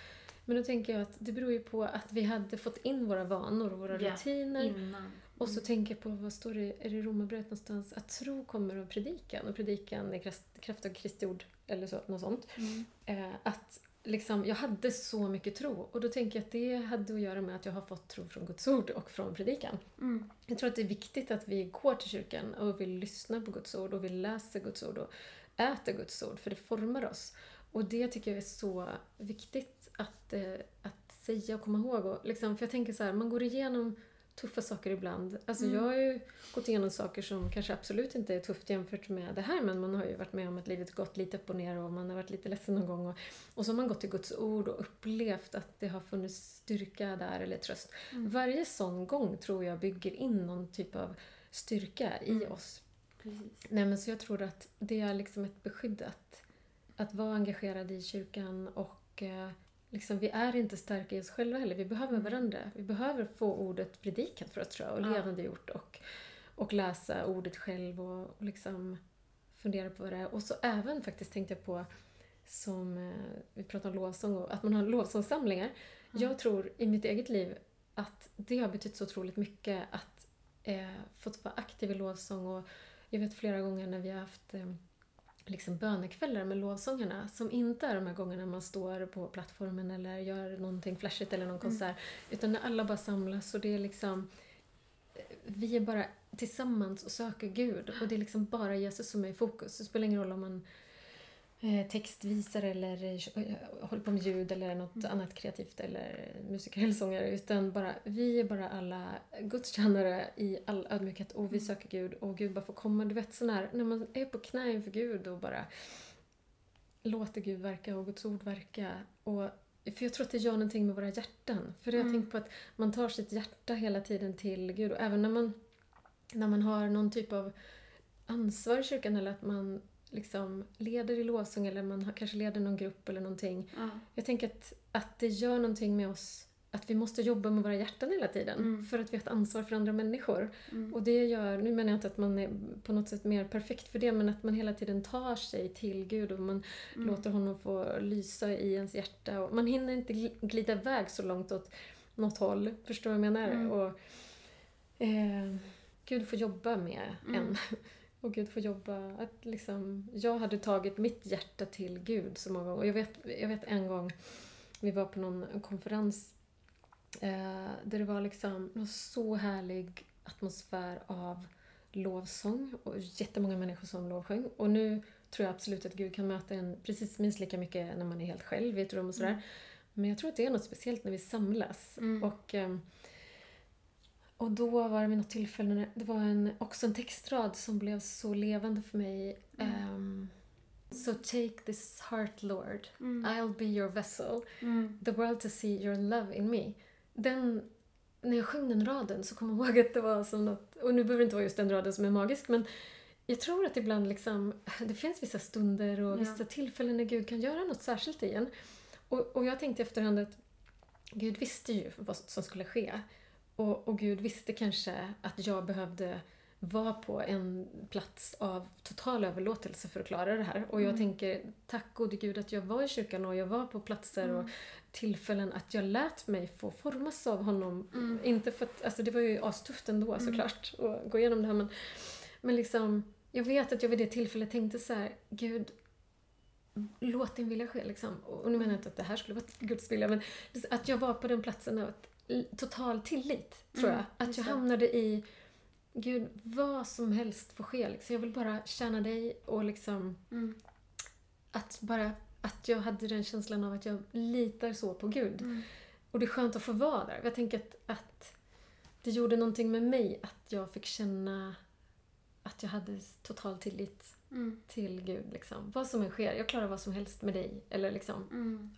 Men då tänker jag att det beror ju på att vi hade fått in våra vanor och våra Ja, rutiner. Innan. Och så tänker jag på, vad står det, är det i Romarbrevet någonstans? Att tro kommer av predikan och predikan är kraft, kraft av Kristi ord eller så, något sånt. Mm. Eh, att liksom, jag hade så mycket tro och då tänker jag att det hade att göra med att jag har fått tro från Guds ord och från predikan. Mm. Jag tror att det är viktigt att vi går till kyrkan och vill lyssna på Guds ord och vi läser Guds ord och äter Guds ord för det formar oss. Och det tycker jag är så viktigt att, eh, att säga och komma ihåg. Och liksom, för jag tänker så här, man går igenom tuffa saker ibland. Alltså Mm. jag har ju gått igenom saker som kanske absolut inte är tufft jämfört med det här men man har ju varit med om att livet gått lite upp och ner och man har varit lite ledsen någon gång. Och, och så har man gått till Guds ord och upplevt att det har funnits styrka där eller tröst. Mm. Varje sån gång tror jag bygger in någon typ av styrka i Mm. oss. Precis. Nej, men så jag tror att det är liksom ett beskydd att, att vara engagerad i kyrkan och eh, liksom, vi är inte starka i oss själva heller. Vi behöver Mm. varandra. Vi behöver få ordet predikat för oss tror jag, och Ja. levande gjort och, och läsa ordet själv och, och liksom fundera på vad det är. Och så även faktiskt tänkte jag på som eh, vi pratade om lovsång och att man har lovsångssamlingar. Mm. Jag tror i mitt eget liv att det har betytt så otroligt mycket att eh, fått vara aktiv i lovsång och jag vet flera gånger när vi har haft eh, liksom bönekvällar med lovsångarna som inte är de här gångerna man står på plattformen eller gör någonting flashigt eller någon Mm. konsert utan när alla bara samlas och det är liksom vi är bara tillsammans och söker Gud och det är liksom bara Jesus som är i fokus. Det spelar ingen roll om man eh, textvisar eller eh, håller på med ljud eller något Mm. annat kreativt eller musiker eller sångare utan bara, vi är bara alla gudstjänare i all ödmjukhet och vi Mm. söker Gud och Gud bara får komma. Du vet sån här, när man är på knä inför Gud och bara låter Gud verka och Guds ord verka. Och, för jag tror att det gör någonting med våra hjärtan. För jag har Mm. tänkt på att man tar sitt hjärta hela tiden till Gud och även när man, när man har någon typ av ansvar i kyrkan eller att man liksom leder i lovsång eller man har, kanske leder någon grupp eller någonting. Ja. Jag tänker att, att det gör någonting med oss att vi måste jobba med våra hjärtan hela tiden Mm. för att vi har ett ansvar för andra människor. Mm. Och det gör, nu menar jag inte att man är på något sätt mer perfekt för det, men att man hela tiden tar sig till Gud och man Mm. låter honom få lysa i ens hjärta. Och man hinner inte gl- glida iväg så långt åt något håll, förstår du vad jag menar? Mm. Och, eh, Gud får jobba med Mm. en. Och Gud får jobba, att liksom, jag hade tagit mitt hjärta till Gud så många gånger. Och jag vet, jag vet en gång, vi var på någon konferens eh, där det var liksom var så härlig atmosfär av lovsång och jättemånga människor som lovsjöng. Och nu tror jag absolut att Gud kan möta en precis minst lika mycket när man är helt själv i ett rum och sådär. Mm. Men jag tror att det är något speciellt när vi samlas. Mm. Och, ehm, och då var det vid något tillfälle, när det var en, också en textrad som blev så levande för mig. Mm. Ehm, So take this heart Lord, Mm. I'll be your vessel, Mm. the world to see your love in me. Den, när jag sjöng den raden så kommer jag ihåg att det var som något, och nu behöver det inte vara just den raden som är magisk, men jag tror att ibland liksom, det finns vissa stunder och Ja. vissa tillfällen när Gud kan göra något särskilt i en. Och, och jag tänkte i efterhand att Gud visste ju vad som skulle ske. Och, och Gud visste kanske att jag behövde vara på en plats av total överlåtelse för att klara det här. Och jag Mm. tänker, tack gode Gud att jag var i kyrkan och jag var på platser och Mm. tillfällen att jag lät mig få formas av honom. Mm. Inte för att, alltså det var ju astufft ändå Mm. såklart att gå igenom det här men, men liksom, jag vet att jag vid det tillfället tänkte så här, Gud, låt din vilja ske liksom. Och och nu menar jag inte att det här skulle vara Guds vilja men att jag var på den platsen av ett- total tillit, tror Mm, jag. Att jag hamnade i, Gud, vad som helst får ske. Liksom. Jag vill bara tjäna dig och liksom Mm. att bara att jag hade den känslan av att jag litar så på Gud. Mm. Och det är skönt att få vara där. Jag tänker att, att det gjorde någonting med mig att jag fick känna att jag hade total tillit Mm. till Gud. Liksom. Vad som än sker, jag klarar vad som helst med dig. Eller liksom, Mm.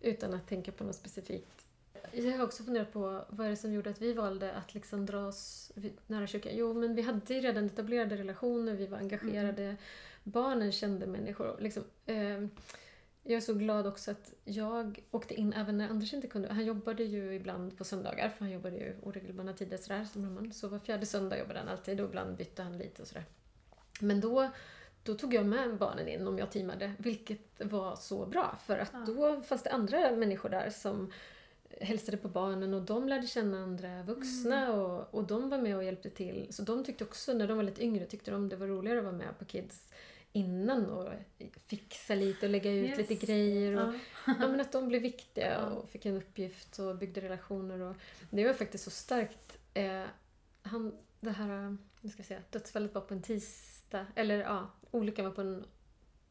utan att tänka på något specifikt. Jag har också funderat på vad är det som gjorde att vi valde att liksom dra oss nära kyrkan. Jo, men vi hade ju redan etablerade relationer, vi var engagerade, barnen kände människor. Liksom, eh, jag är så glad också att jag åkte in även när Anders inte kunde. Han jobbade ju ibland på söndagar, för han jobbade ju oregelbundna tider sådär som brandman. Så var fjärde söndag jobbade han alltid och ibland bytte han lite och sådär. Men då, då tog jag med barnen in om jag teamade, vilket var så bra för att Ja. då fanns det andra människor där som hälsade på barnen och de lärde känna andra vuxna och, och de var med och hjälpte till. Så de tyckte också, när de var lite yngre, tyckte de det var roligare att vara med på Kids innan och fixa lite och lägga ut Yes. lite grejer. Och, Ja. ja, men att de blev viktiga och fick en uppgift och byggde relationer. Och det var faktiskt så starkt. Eh, han, det här nu ska säga, dödsfallet var på en tisdag, eller ja, olyckan var på en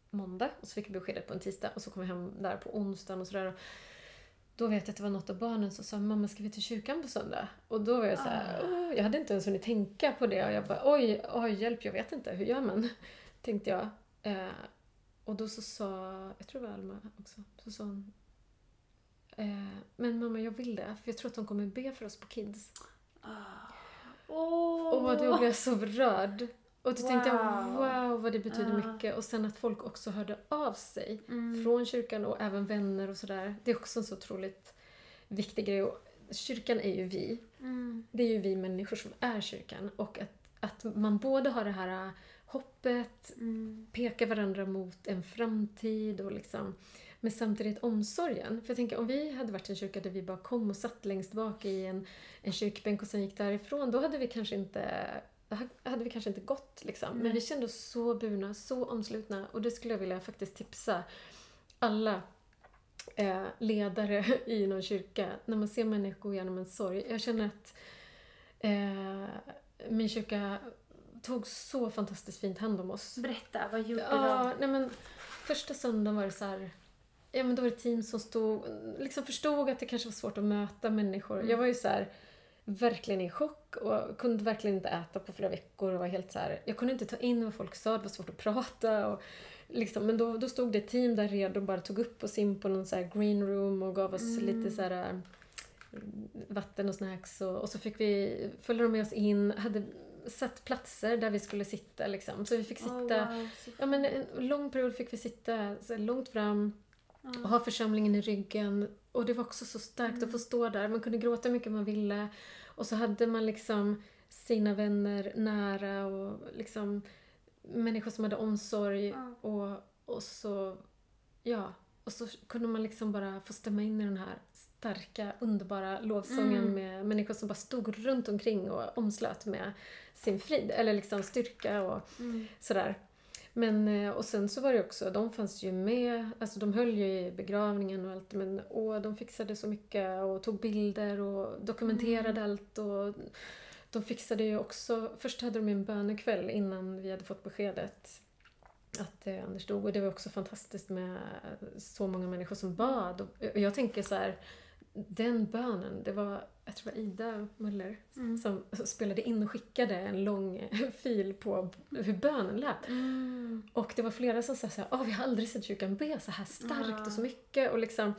måndag och så fick jag beskedet på en tisdag och så kom jag hem där på onsdagen och sådär. Då vet jag att det var något av barnen som sa mamma ska vi till kyrkan på söndag? Och då var jag så här, Ah. Jag hade inte ens hunnit tänka på det och jag bara oj, oj hjälp jag vet inte, hur gör man? Tänkte jag. Eh, och då så sa, jag tror det var Alma också, så sa hon eh, men mamma jag vill det för jag tror att de kommer be för oss på Kids. Ah. Åh! Och då blev jag så rörd. Och då tänkte jag Wow. wow vad det betyder Ja. mycket. Och sen att folk också hörde av sig Mm. från kyrkan och även vänner och sådär. Det är också en så otroligt viktig grej. Och kyrkan är ju vi. Mm. Det är ju vi människor som är kyrkan. Och att, att man både har det här äh, hoppet, Mm. pekar varandra mot en framtid och liksom men samtidigt omsorgen. För jag tänker om vi hade varit en kyrka där vi bara kom och satt längst bak i en, en kyrkbänk och sen gick därifrån, då hade vi kanske inte hade vi kanske inte gått liksom. Men vi kände oss så burna, så omslutna och det skulle jag vilja faktiskt tipsa alla eh, ledare i någon kyrka. När man ser människor gå igenom en sorg. Jag känner att eh, min kyrka tog så fantastiskt fint hand om oss. Berätta, vad gjorde Ja, nej men första söndagen var det så här, ja men då var det team som stod, liksom förstod att det kanske var svårt att möta människor. Mm. Jag var ju så här verkligen i chock och kunde verkligen inte äta på flera veckor och var helt så här, jag kunde inte ta in vad folk sa, det var svårt att prata och liksom, men då, då stod det ett team där redo och bara tog upp oss in på någon så här green room och gav oss Mm. lite så här äh, vatten och snacks och, och så fick vi, följde de med oss in, hade satt platser där vi skulle sitta liksom. Så vi fick sitta Åh, wow, Ja men en lång period fick vi sitta så långt fram och ha församlingen i ryggen. Och det var också så starkt att få stå där. Man kunde gråta hur mycket man ville. Och så hade man liksom sina vänner nära och liksom människor som hade omsorg. Ja. Och, och så, ja. Och så kunde man liksom bara få stämma in i den här starka, underbara lovsången Mm. med människor som bara stod runt omkring och omslöt med sin frid, eller liksom styrka och Mm. sådär. Men, eh, och sen så var det också, de fanns ju med, alltså de höll ju i begravningen och allt men åh, de fixade så mycket och tog bilder och dokumenterade allt och de fixade ju också, först hade de en bönekväll innan vi hade fått beskedet att eh, Anders dog och det var också fantastiskt med så många människor som bad. Och och jag tänker så här den bönen, det var, jag tror det var Ida Möller Mm. som spelade in och skickade en lång fil på hur bönen lät. Mm. Och det var flera som sa såhär, Åh, vi har aldrig sett kyrkan be så här starkt Ja. och så mycket. Och, liksom,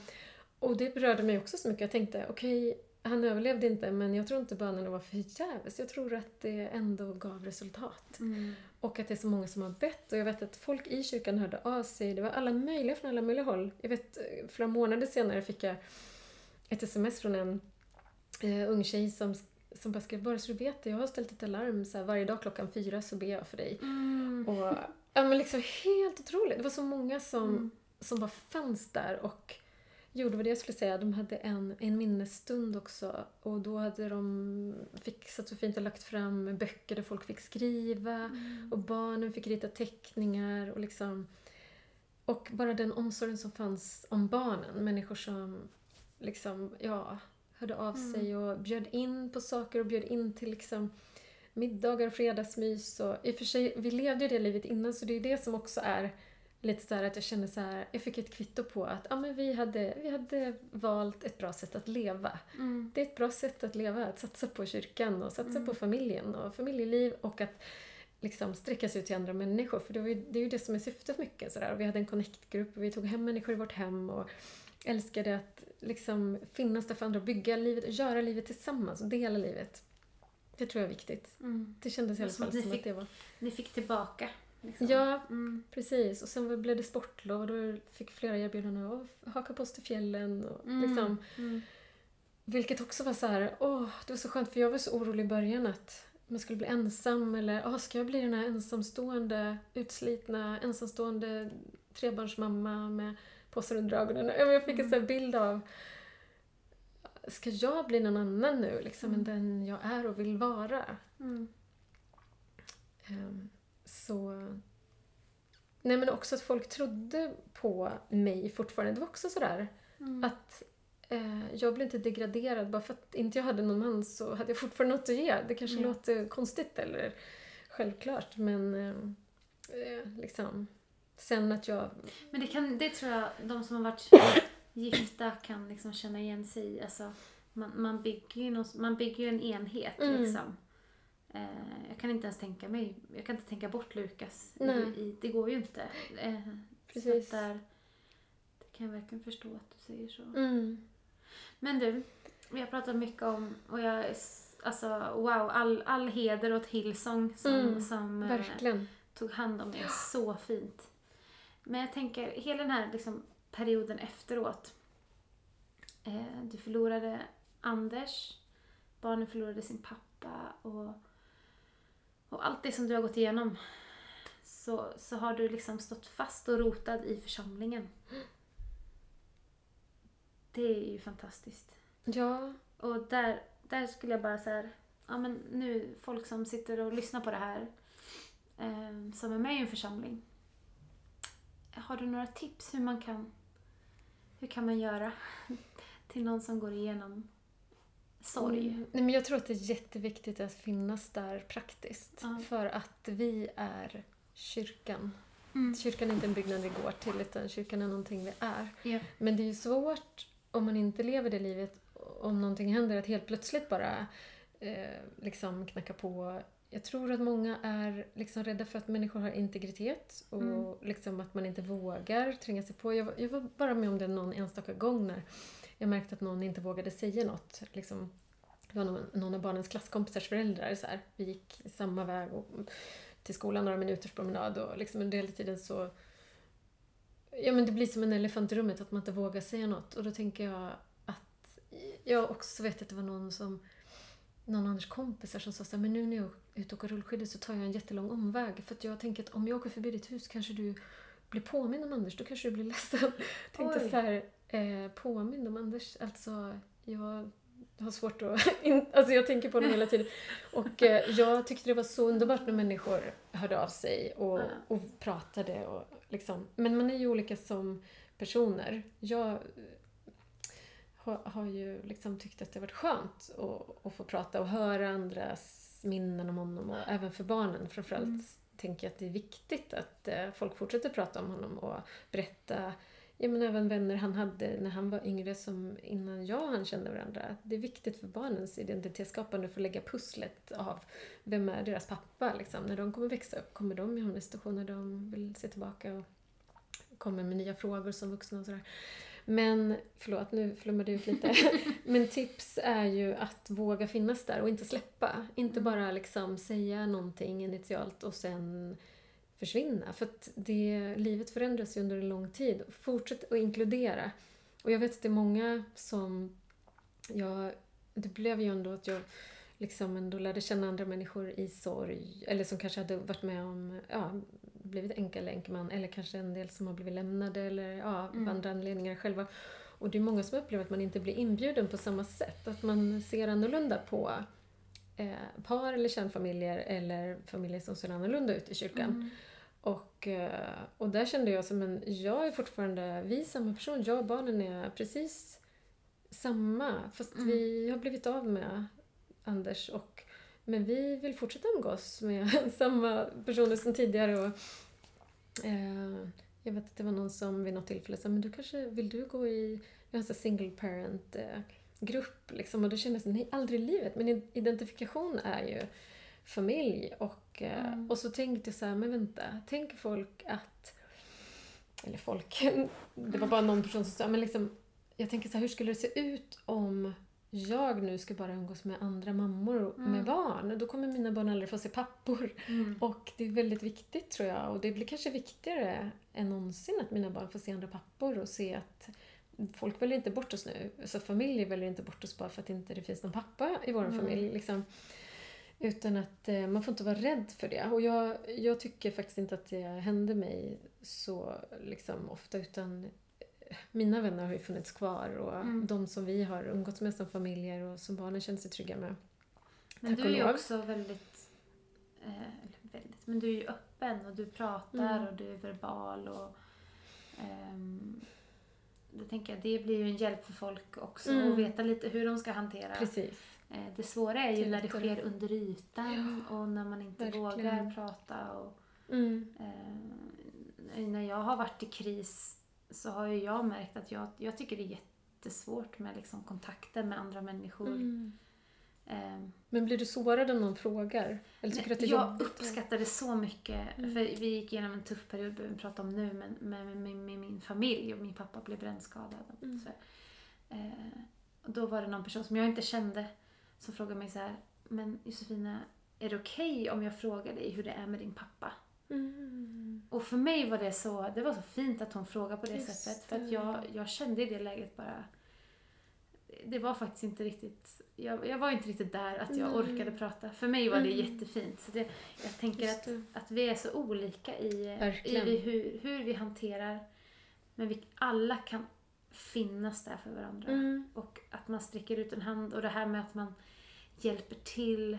och det berörde mig också så mycket. Jag tänkte, okej, han överlevde inte men jag tror inte bönerna var förgäves. Jag tror att det ändå gav resultat. Mm. Och att det är så många som har bett. Och jag vet att folk i kyrkan hörde av sig. Det var alla möjliga från alla möjliga håll. Jag vet, eh, flera månader senare fick jag ett sms från en eh, ung tjej som, som bara skrev bara så du vet det, jag har ställt ett alarm så här, varje dag klockan fyra så ber jag för dig. Mm. Och, ja men liksom helt otroligt. Det var så många som, Mm. som bara fanns där och gjorde vad det jag skulle säga. De hade en, en minnesstund också och då hade de fixat så fint och lagt fram böcker där folk fick skriva Mm. och barnen fick rita teckningar och liksom och bara den omsorgen som fanns om barnen. Människor som liksom, ja, hörde av Mm. sig och bjöd in på saker och bjöd in till liksom middagar och fredagsmys. Och, I och för sig, vi levde ju det livet innan så det är det som också är lite så att jag känner så här, jag fick ett kvitto på att ja, men vi, hade, vi hade valt ett bra sätt att leva. Mm. Det är ett bra sätt att leva, att satsa på kyrkan och satsa Mm. på familjen och familjeliv och att liksom sträcka sig ut till andra människor. För det, var ju, det är ju det som är syftet mycket. Sådär. Och vi hade en connect-grupp och vi tog hem människor i vårt hem och älskade att liksom finnas där för andra och bygga livet och göra livet tillsammans och dela livet. Det tror jag är viktigt. Mm. Det kändes i alla Som fall ni som fick- att det var... Ni fick tillbaka. Liksom. Ja, Mm. precis. Och sen blev det sportlov och då fick flera erbjudanden att haka på oss till fjällen. Och Mm. liksom, Mm. Vilket också var så här, åh, det var så skönt för jag var så orolig i början att man skulle bli ensam eller åh, ska jag bli den här ensamstående, utslitna, ensamstående trebarnsmamma med påsar under ögonen. Jag fick en sån här bild av Ska jag bli någon annan nu liksom än den jag är och vill vara? Mm. Ehm, Så... Nej men också att folk trodde på mig fortfarande. Det var också sådär Mm. att eh, jag blev inte degraderad bara för att inte jag hade någon man så hade jag fortfarande något att ge. Det kanske Mm. låter konstigt eller självklart men eh, liksom sen att jag... Men det, kan, det tror jag de som har varit gifta kan liksom känna igen sig i. Alltså, man, man, bygger ju någon, man bygger ju en enhet Mm. liksom. Eh, jag kan inte ens tänka mig, jag kan inte tänka bort Lukas. I, Nej. i, det går ju inte. Eh, Precis. Där, det kan jag verkligen förstå att du säger så. Mm. Men du, vi har pratat mycket om, och jag alltså wow, all, all heder åt Hillsong som, Mm, som eh, tog hand om er så fint. Men jag tänker, hela den här liksom, perioden efteråt. Eh, du förlorade Anders, barnen förlorade sin pappa och, och allt det som du har gått igenom. Så, så har du liksom stått fast och rotad i församlingen. Det är ju fantastiskt. Ja. Och där, där skulle jag bara så här, ja men nu folk som sitter och lyssnar på det här eh, som är med i en församling. Har du några tips hur man kan, hur kan man göra till någon som går igenom sorg? Mm. Nej, men jag tror att det är jätteviktigt att finnas där praktiskt. Ja. För att vi är kyrkan. Mm. Kyrkan är inte en byggnad vi går till utan kyrkan är någonting vi är. Ja. Men det är ju svårt om man inte lever det livet, om någonting händer, att helt plötsligt bara eh, liksom knacka på. Jag tror att många är liksom rädda för att människor har integritet och Mm. liksom att man inte vågar tränga sig på. Jag, var- jag var bara med om det någon enstaka gång när jag märkte att någon inte vågade säga något. Liksom, det var någon, någon av barnens klasskompisars föräldrar. Så här. Vi gick samma väg och, till skolan, några minuters promenad och liksom under hela tiden så Ja men det blir som en elefant i rummet att man inte vågar säga något och då tänker jag att jag också vet att det var någon som någon av Anders kompisar som sa så här, men nu när jag är ute och åker rullskidor så tar jag en jättelång omväg för jag tänker att om jag åker förbi ditt hus kanske du blir påmind om Anders, då kanske du blir ledsen. Tänkte Oj. så här, eh, påmind om Anders, alltså jag har svårt att... In, alltså jag tänker på honom hela tiden. Och eh, jag tyckte det var så underbart när människor hörde av sig och, och pratade. Och liksom. Men man är ju olika som personer. Jag har, ju liksom tyckt att det har varit skönt att, att få prata och höra andras minnen om honom och även för barnen framförallt Mm. tänker jag att det är viktigt att eh, folk fortsätter prata om honom och berätta ja, men även vänner han hade när han var yngre som innan jag och han kände varandra. Det är viktigt för barnens identitetsskapande att få lägga pusslet av vem är deras pappa. Liksom. När de kommer växa upp kommer de hamna i situationer de vill se tillbaka och kommer med nya frågor som vuxna och sådär. Men, förlåt nu flummade jag ut lite. Men tips är ju att våga finnas där och inte släppa. Inte bara liksom säga någonting initialt och sen försvinna. För att det, livet förändras ju under en lång tid. Fortsätt att inkludera. Och jag vet att det är många som... Jag, det blev ju ändå att jag liksom ändå lärde känna andra människor i sorg. Eller som kanske hade varit med om, ja, blivit änka eller. Eller kanske en del som har blivit lämnade eller ja, mm. andra anledningar själva. Och det är många som upplever att man inte blir inbjuden på samma sätt. Att man ser annorlunda på eh, par eller kärnfamiljer eller familjer som ser annorlunda ut i kyrkan. Mm. Och, eh, och där kände jag som en, jag är fortfarande, vi är samma person, jag och barnen är precis samma. Fast mm. vi har blivit av med Anders och men vi vill fortsätta umgås med samma personer som tidigare. Och, eh, jag vet att det var någon som vid något tillfälle sa, men du kanske, vill du gå i, vi har en single parent eh, grupp liksom. Och då kände jag så, nej aldrig i livet. Men identifikation är ju familj. Och, eh, mm. och så tänkte jag så här, men vänta, tänker folk att... Eller folk, det var bara någon person som sa, men liksom, jag tänker så här, hur skulle det se ut om jag nu ska bara umgås med andra mammor mm. med barn. Då kommer mina barn aldrig få se pappor. Mm. Och det är väldigt viktigt tror jag. Och det blir kanske viktigare än någonsin att mina barn får se andra pappor och se att folk väljer inte bort oss nu. Så familjer väljer inte bort oss bara för att inte det finns någon pappa i vår mm. familj. Liksom. Utan att eh, man får inte vara rädd för det. Och jag, jag tycker faktiskt inte att det hände mig så liksom, ofta utan mina vänner har ju funnits kvar och mm. de som vi har umgåtts med som familjer och som barnen känner sig trygga med. Men Tack du är ju också väldigt, eh, väldigt, men du är ju öppen och du pratar mm. och du är verbal och ehm, det tänker jag, det blir ju en hjälp för folk också mm. att veta lite hur de ska hantera Precis. Eh, det svåra är ju när det sker under ytan ja, och när man inte verkligen. vågar prata. Och, mm. eh, när jag har varit i kris så har ju jag märkt att jag, jag tycker det är jättesvårt med liksom kontakter med andra människor. Mm. Eh, Men blir du sårad om någon frågar? Eller tycker att det är jag jobbigt? uppskattar det så mycket. Mm. För vi gick igenom en tuff period, behöver vi prata om nu, med, med, med, med, min familj och min pappa blev brännskadad. Mm. Så, eh, och då var det någon person som jag inte kände som frågade mig så här, men Josefina, är det okej okay om jag frågar dig hur det är med din pappa? Mm. Och för mig var det så, det var så fint att hon frågade på det Just sättet. För att jag, jag kände i det läget bara, det var faktiskt inte riktigt, jag, jag var inte riktigt där att jag mm. orkade prata. För mig var det mm. jättefint. Så det, jag tänker att, att vi är så olika i, i hur, hur vi hanterar, men vi alla kan finnas där för varandra. Mm. Och att man sträcker ut en hand och det här med att man hjälper till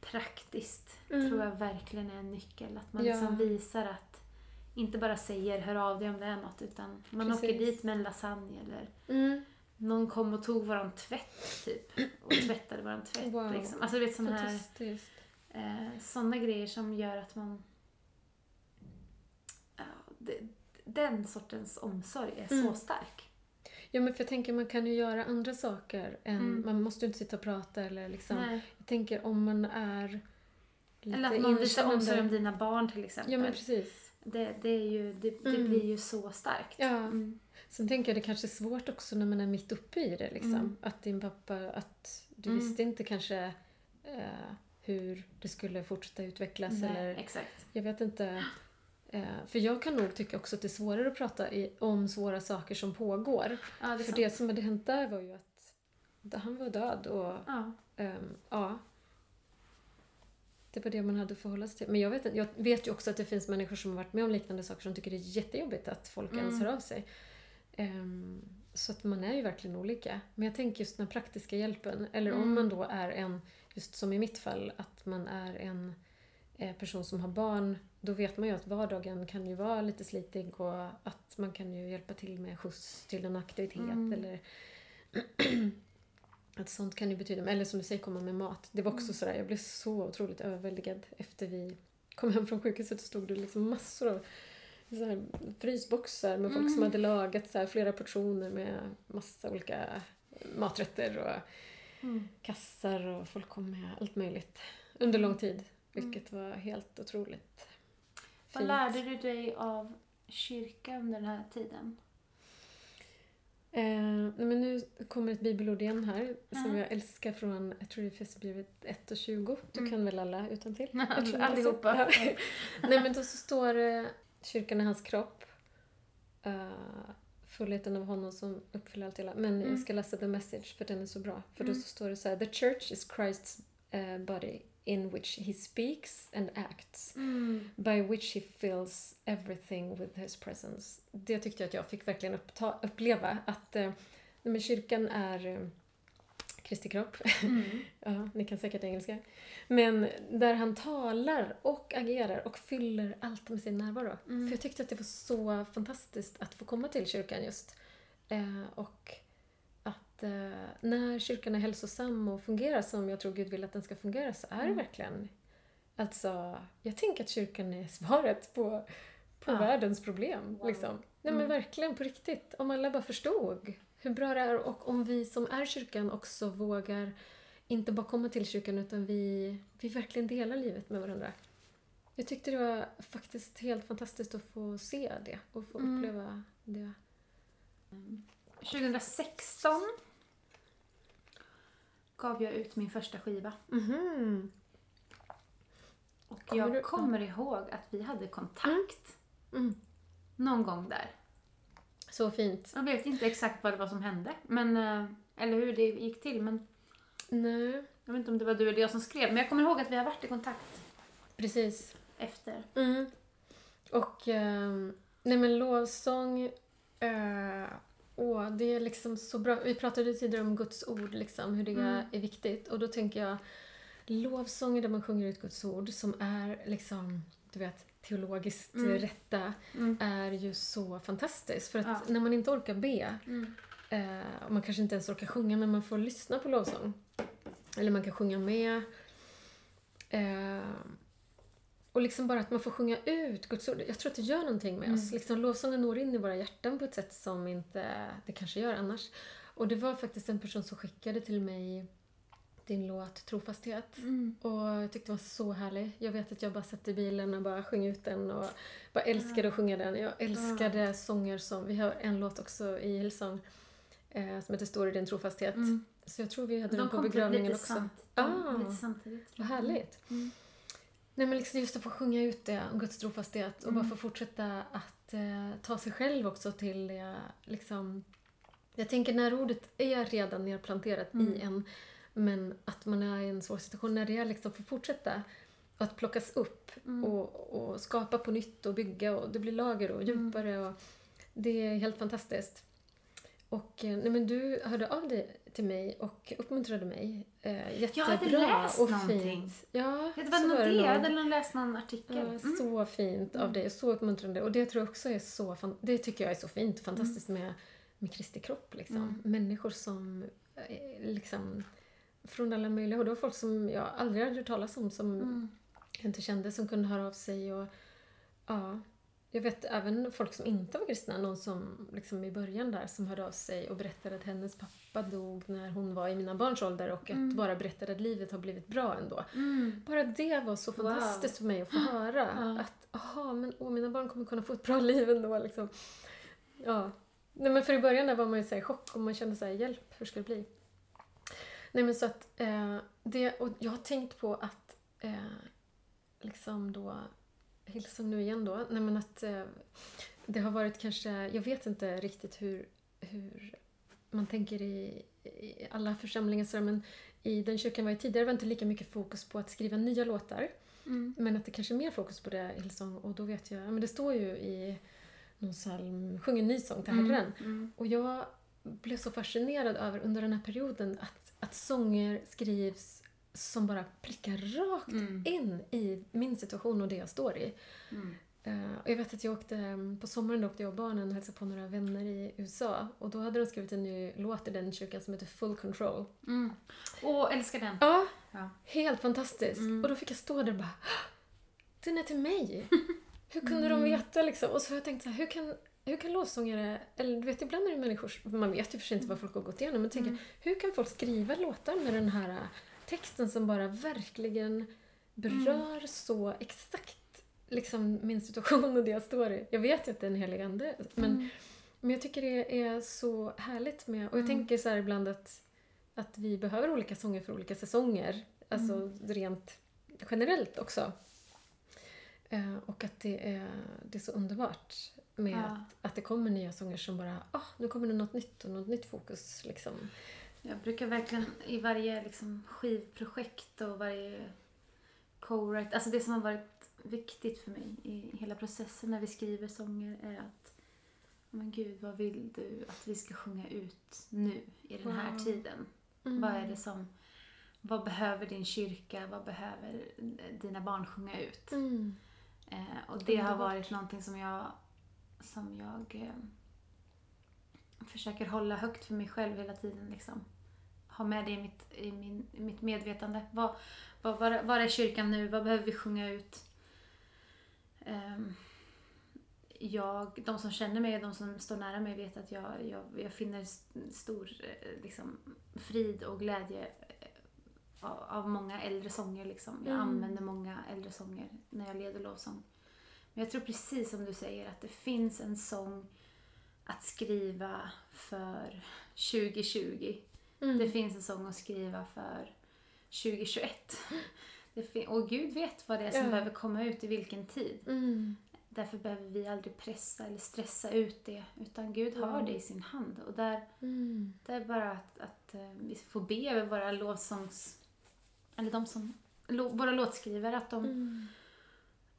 praktiskt mm. tror jag verkligen är en nyckel. Att man ja. liksom visar att, inte bara säger hör av dig om det är något utan man Precis. åker dit med en lasagne eller mm. någon kom och tog våran tvätt typ och tvättade våran tvätt. Wow. Liksom. Alltså du vet sådana här eh, sådana grejer som gör att man ja, det, den sortens omsorg är mm. så stark. Ja, men för jag tänker man kan ju göra andra saker. Än, mm. Man måste ju inte sitta och prata eller liksom. Nej. Jag tänker om man är lite Eller att man visar omsorg om dina barn till exempel. Ja, men precis. Det, det, är ju, det, det mm. blir ju så starkt. Ja. Mm. Sen tänker jag det kanske är svårt också när man är mitt uppe i det. Liksom. Mm. Att din pappa, att du mm. visste inte kanske eh, hur det skulle fortsätta utvecklas. Nej, eller, exakt. Jag vet inte. Eh, för jag kan nog tycka också att det är svårare att prata i, om svåra saker som pågår. Ja, det för sant. det som hade hänt där var ju att han var död och ja. Um, ja. Det var det man hade förhålla sig till. Men jag vet, jag vet ju också att det finns människor som har varit med om liknande saker som tycker det är jättejobbigt att folk mm. ens hör av sig. Um, så att man är ju verkligen olika. Men jag tänker just den praktiska hjälpen. Eller mm. om man då är en, just som i mitt fall, att man är en person som har barn då vet man ju att vardagen kan ju vara lite slitig och att man kan ju hjälpa till med skjuts till en aktivitet mm. eller att sånt kan ju betyda, eller som du säger, komma med mat. Det var också mm. sådär, jag blev så otroligt överväldigad efter vi kom hem från sjukhuset så stod det liksom massor av så här, frysboxar med folk som hade lagat så här, flera portioner med massa olika maträtter och Mm. kassar och folk kom med allt möjligt under lång tid. Vilket var helt otroligt Vad lärde du dig av kyrka under den här tiden? Eh, men nu kommer ett bibelord igen här som Ja. jag älskar från, jag tror det är Efesierbrevet 1 och 20. Du Mm. kan väl alla utan till? Allihopa. Ja. nej men då så står det kyrkan är hans kropp. Uh, fullheten av honom som uppfyller allt hela. Men Mm. jag ska läsa the message för den är så bra. För då Mm. så står det så här, The church is Christ's eh, body in which he speaks and acts. Mm. By which he fills everything with his presence. Det tyckte jag att jag fick verkligen uppta, uppleva. Att eh, men kyrkan är eh, Kristi kropp. Mm. ja, ni kan säkert engelska. Men där han talar och agerar och fyller allt med sin närvaro. Mm. För jag tyckte att det var så fantastiskt att få komma till kyrkan just. Eh, och att eh, när kyrkan är hälsosam och fungerar som jag tror Gud vill att den ska fungera så är det Mm. verkligen Alltså, jag tänker att kyrkan är svaret på, på Ja. världens problem. Wow. Liksom. Nej men Mm. verkligen, på riktigt. Om alla bara förstod hur bra det är och om vi som är kyrkan också vågar inte bara komma till kyrkan utan vi, vi verkligen delar livet med varandra. Jag tyckte det var faktiskt helt fantastiskt att få se det och få Mm. uppleva det. 2016 gav jag ut min första skiva. Mhm. Och Kommer jag du- kommer ihåg att vi hade kontakt Mm. någon gång där. Så fint. Jag vet inte exakt vad det var som hände, men, eh, eller hur det gick till. Men Nej, jag vet inte om det var du eller jag som skrev, men jag kommer ihåg att vi har varit i kontakt precis. efter. Mm. Och ehm, nej men lovsång, eh, åh, det är liksom så bra. Vi pratade tidigare om Guds ord, liksom, hur det Mm. är viktigt. Och då tänker jag lovsånger där man sjunger ut Guds ord som är liksom, du vet, teologiskt Mm. rätta Mm. är ju så fantastiskt. För att Ja. när man inte orkar be, Mm. eh, och man kanske inte ens orkar sjunga, men man får lyssna på lovsång. Eller man kan sjunga med. Eh, och liksom bara att man får sjunga ut Guds ord. Jag tror att det gör någonting med oss. Mm. Liksom, lovsången når in i våra hjärtan på ett sätt som inte det kanske gör annars. Och det var faktiskt en person som skickade till mig din låt Trofasthet. Mm. Och jag tyckte den var så härlig. Jag vet att jag bara satt i bilen och bara sjöng ut den och bara älskade att sjunga den. Jag älskade sånger som, vi har en låt också i Hillsong eh, som heter Står i din trofasthet. Mm. Så jag tror vi hade De den på begravningen också. samt, Ah. lite samtidigt. Vad härligt. Mm. Nej men liksom just att få sjunga ut det om Guds trofasthet och Mm. bara få fortsätta att eh, ta sig själv också till det liksom Jag tänker när ordet är redan nerplanterat Mm. i en men att man är i en svår situation, när det liksom får fortsätta att plockas upp Mm. och, och skapa på nytt och bygga och det blir lager och Mm. djupare och det är helt fantastiskt. Och eh, nej men du hörde av dig till mig och uppmuntrade mig. Eh, jättebra hade läst och någonting. fint. Ja, Det var nog det, jag hade läst någon artikel. Ja, Mm. Så fint av Mm. dig och så uppmuntrande. Och det tror jag också är så Det tycker jag är så fint och fantastiskt med, med Kristi kropp. Liksom. Mm. Människor som eh, liksom från alla möjliga håll. Det var folk som jag aldrig hade hört talas om som Mm. jag inte kände som kunde höra av sig. Och, ja, jag vet även folk som inte var kristna, någon som liksom i början där som hörde av sig och berättade att hennes pappa dog när hon var i mina barns ålder och att Mm. bara berättade att livet har blivit bra ändå. Mm. Bara det var så Wow. fantastiskt för mig att få höra. Ja. Att aha, men åh, mina barn kommer kunna få ett bra liv ändå. Liksom. Ja. Nej, men för i början där var man ju så i chock och man kände så här, hjälp, hur ska det bli? Nej men så att eh, det, och jag har tänkt på att eh, liksom då, Hillsong nu igen då, nej men att eh, det har varit kanske, jag vet inte riktigt hur, hur man tänker i, i alla församlingar sådär, men i den kyrkan var jag tidigare var inte lika mycket fokus på att skriva nya låtar. Mm. Men att det kanske är mer fokus på det i Hillsong och då vet jag, ja, men det står ju i någon psalm, sjung en ny sång till Herren. Mm. Och jag blev så fascinerad över under den här perioden att, att sånger skrivs som bara prickar rakt Mm. in i min situation och det jag står i. Mm. Och jag vet att jag åkte, på sommaren då åkte jag och barnen och hälsade på några vänner i USA och då hade de skrivit en ny låt i den kyrkan som heter Full Control. Mm. Åh, älskar den. Ja, Ja. helt fantastisk. Mm. Och då fick jag stå där och bara "Ah, Den är till mig! Hur kunde de veta liksom? Och så har jag tänkt så här, hur kan, hur kan lovsångare, eller du vet ibland är det människor, man vet ju för sig inte vad folk har gått igenom, men tänker, hur kan folk skriva låtar med den här texten som bara verkligen berör så exakt liksom min situation och det jag står i. Jag vet ju att det är en helig ande, men, men jag tycker det är så härligt med, och jag tänker så här ibland att, att vi behöver olika sånger för olika säsonger, alltså rent generellt också. Eh, och att det är, det är så underbart med Ja. att, att det kommer nya sånger som bara, ah, nu kommer det något nytt och något nytt fokus liksom. Jag brukar verkligen i varje liksom, skivprojekt och varje co-write, alltså det som har varit viktigt för mig i hela processen när vi skriver sånger är att men gud, vad vill du att vi ska sjunga ut nu i den här Wow. tiden? Vad är det som, vad behöver din kyrka, vad behöver dina barn sjunga ut? Mm. Eh, och det har Underbart. varit någonting som jag, som jag eh, försöker hålla högt för mig själv hela tiden. Liksom. Ha med det i mitt, i min, i mitt medvetande. Vad, vad, var, var är kyrkan nu? Vad behöver vi sjunga ut? Ehm, jag, de som känner mig och de som står nära mig vet att jag, jag, jag finner st- stor eh, liksom, frid och glädje eh, av, av många äldre sånger. Liksom. Jag Mm. använder många äldre sånger när jag leder lovsång. Men jag tror precis som du säger att det finns en sång att skriva för 2020. Mm. Det finns en sång att skriva för 2021. Det fin- och Gud vet vad det är som Ja. behöver komma ut i vilken tid. Mm. Därför behöver vi aldrig pressa eller stressa ut det. Utan Gud har det i sin hand. Och där, Mm. det är bara att, att eh, vi får be över våra lovsångs... Eller de som... Lo, våra låtskrivare, att de, Mm.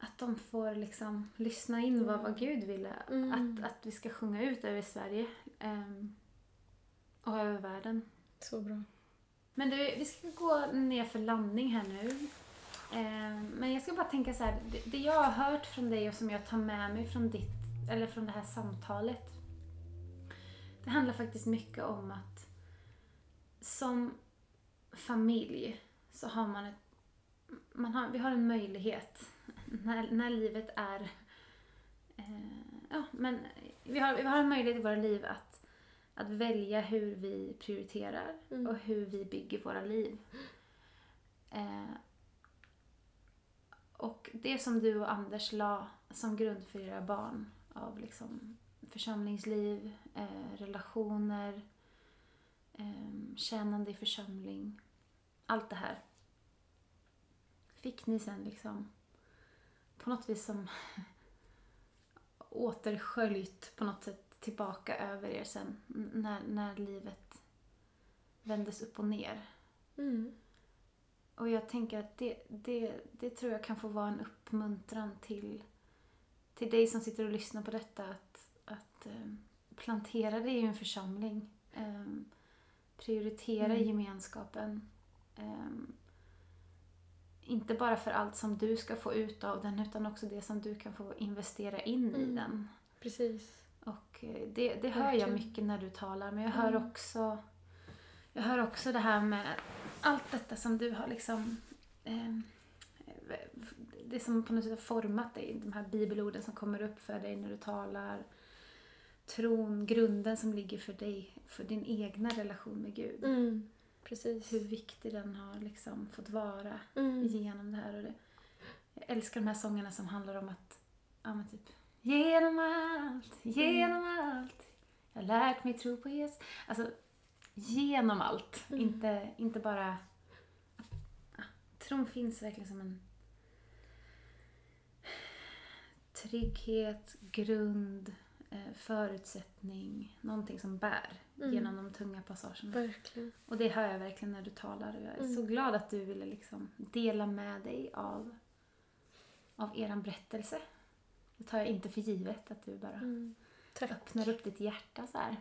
Att de får liksom lyssna in vad, vad Gud ville Mm. att, att vi ska sjunga ut över Sverige ehm, och över världen. Så bra. Men du, vi ska gå ner för landning här nu. Ehm, men jag ska bara tänka så här, det, det jag har hört från dig och som jag tar med mig från ditt, eller från det här samtalet. Det handlar faktiskt mycket om att som familj så har man ett, man har, vi har en möjlighet när, när livet är eh, ja, men vi har, vi har en möjlighet i våra liv att, att välja hur vi prioriterar Mm. och hur vi bygger våra liv. Eh, och det som du och Anders la som grund för era barn av liksom församlingsliv, eh, relationer, eh, tjänande i församling, allt det här. Fick ni sen liksom på något vis som återsköljt på något sätt tillbaka över er sen när, när livet vändes upp och ner. Mm. Och jag tänker att det, det, det tror jag kan få vara en uppmuntran till, till dig som sitter och lyssnar på detta att, att eh, plantera dig i en församling. Eh, prioritera Mm. gemenskapen. Eh, inte bara för allt som du ska få ut av den utan också det som du kan få investera in i Mm. den. Presk. Och eh, det, det hör jag mycket när du talar men jag hör Mm. också jag hör också det här med allt detta som du har liksom eh, det som på något sätt har format dig, de här bibelorden som kommer upp för dig när du talar tron, grunden som ligger för dig, för din egna relation med Gud. Mm. Precis. Hur viktig den har liksom fått vara Mm. genom det här. Och det, jag älskar de här sångerna som handlar om att, ja men typ, genom allt, genom allt, jag har lärt mig tro på Jesus. Alltså, genom allt, Mm. inte, inte bara... Ja, tron finns verkligen som en trygghet, grund, eh, förutsättning, någonting som bär Mm. genom de tunga passagerna. Verkligen. Och det hör jag verkligen när du talar och jag är Mm. så glad att du ville liksom dela med dig av, av eran berättelse. Det tar jag inte för givet att du bara Mm. Öppnar upp ditt hjärta så här.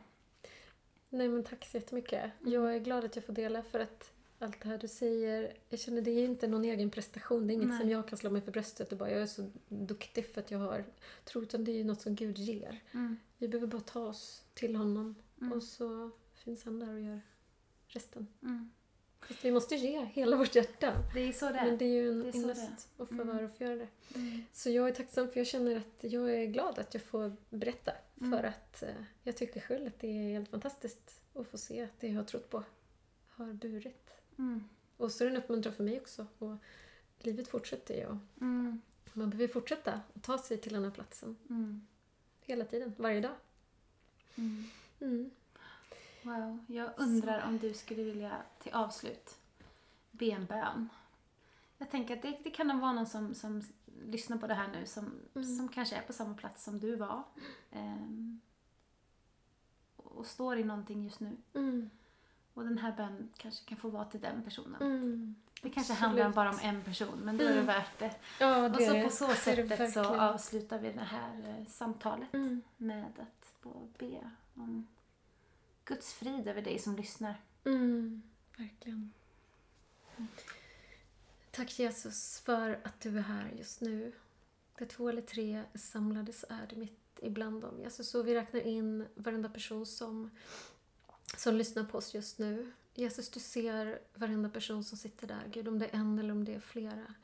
Nej men tack så jättemycket. Jag är glad att jag får dela för att allt det här du säger, jag känner det är inte någon egen prestation. Det är inget Nej. som jag kan slå mig för bröstet och bara jag är så duktig för att jag har tro, utan det är ju något som Gud ger. Mm. Vi behöver bara ta oss till honom Mm. och så finns han där och gör resten. Mm. Fast vi måste ge hela vårt hjärta. Det är så det Men det är ju en ynnest att få Mm. och få göra det. Mm. Så jag är tacksam för jag känner att jag är glad att jag får berätta. Mm. För att eh, jag tycker själv att det är helt fantastiskt att få se att det jag har trott på har burit. Mm. Och så är det en uppmuntran för mig också. Och livet fortsätter ju. och Mm. Man behöver fortsätta att ta sig till den här platsen. Hela tiden, varje dag. Mm. Wow. Jag undrar om du skulle vilja till avslut be en bön. Jag tänker att det, det kan nog vara någon som, som lyssnar på det här nu som, Mm. som kanske är på samma plats som du var. ehm, och står i någonting just nu. Mm. Och den här bönen kanske kan få vara till den personen. Mm. Det kanske Absolut. handlar bara om en person, men då är det Mm. värt det. Ja, Och det så är på så sättet så avslutar vi det här eh, samtalet Mm. med att få be om Guds frid över dig som lyssnar. Mm, verkligen. Tack Jesus för att du är här just nu. Där två eller tre är samlade så är du mitt ibland dem. Jesus, och vi räknar in varenda person som, som lyssnar på oss just nu. Jesus, du ser varenda person som sitter där. Gud, om det är en eller om det är flera.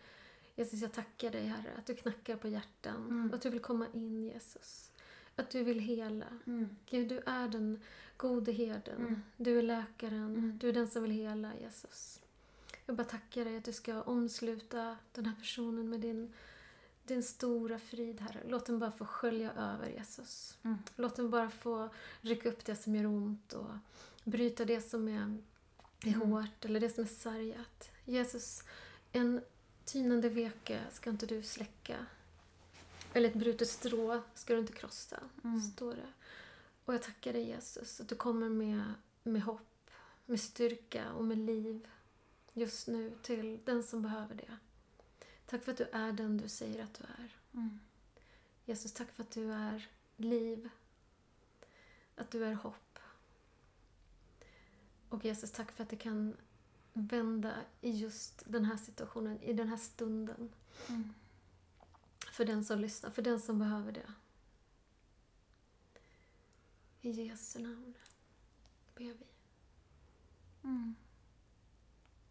Jesus, jag tackar dig Herre, att du knackar på hjärtan. Mm. Att du vill komma in Jesus. Att du vill hela. Gud, du är den gode herden. Mm. Du är läkaren. Mm. Du är den som vill hela, Jesus. Jag bara tackar dig att du ska omsluta den här personen med din, din stora frid, Herre. Låt den bara få skölja över, Jesus. Mm. Låt den bara få rycka upp det som gör ont och bryta det som är, är Mm. hårt eller det som är sargat. Jesus, en tynande veke ska inte du släcka. Eller ett brutet strå ska du inte krossa, Mm. står det. Och jag tackar dig Jesus att du kommer med, med hopp, med styrka och med liv just nu till den som behöver det. Tack för att du är den du säger att du är. Mm. Jesus, tack för att du är liv. Att du är hopp. Och Jesus, tack för att det kan vända i just den här situationen, i den här stunden. Mm. För den som lyssnar, för den som behöver det. I Jesu namn ber vi. Mm.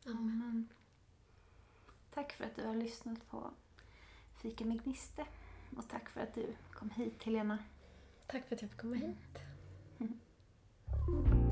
Amen. Amen. Tack för att du har lyssnat på Fika med Gniste. Och tack för att du kom hit, Helena. Tack för att jag fick komma hit.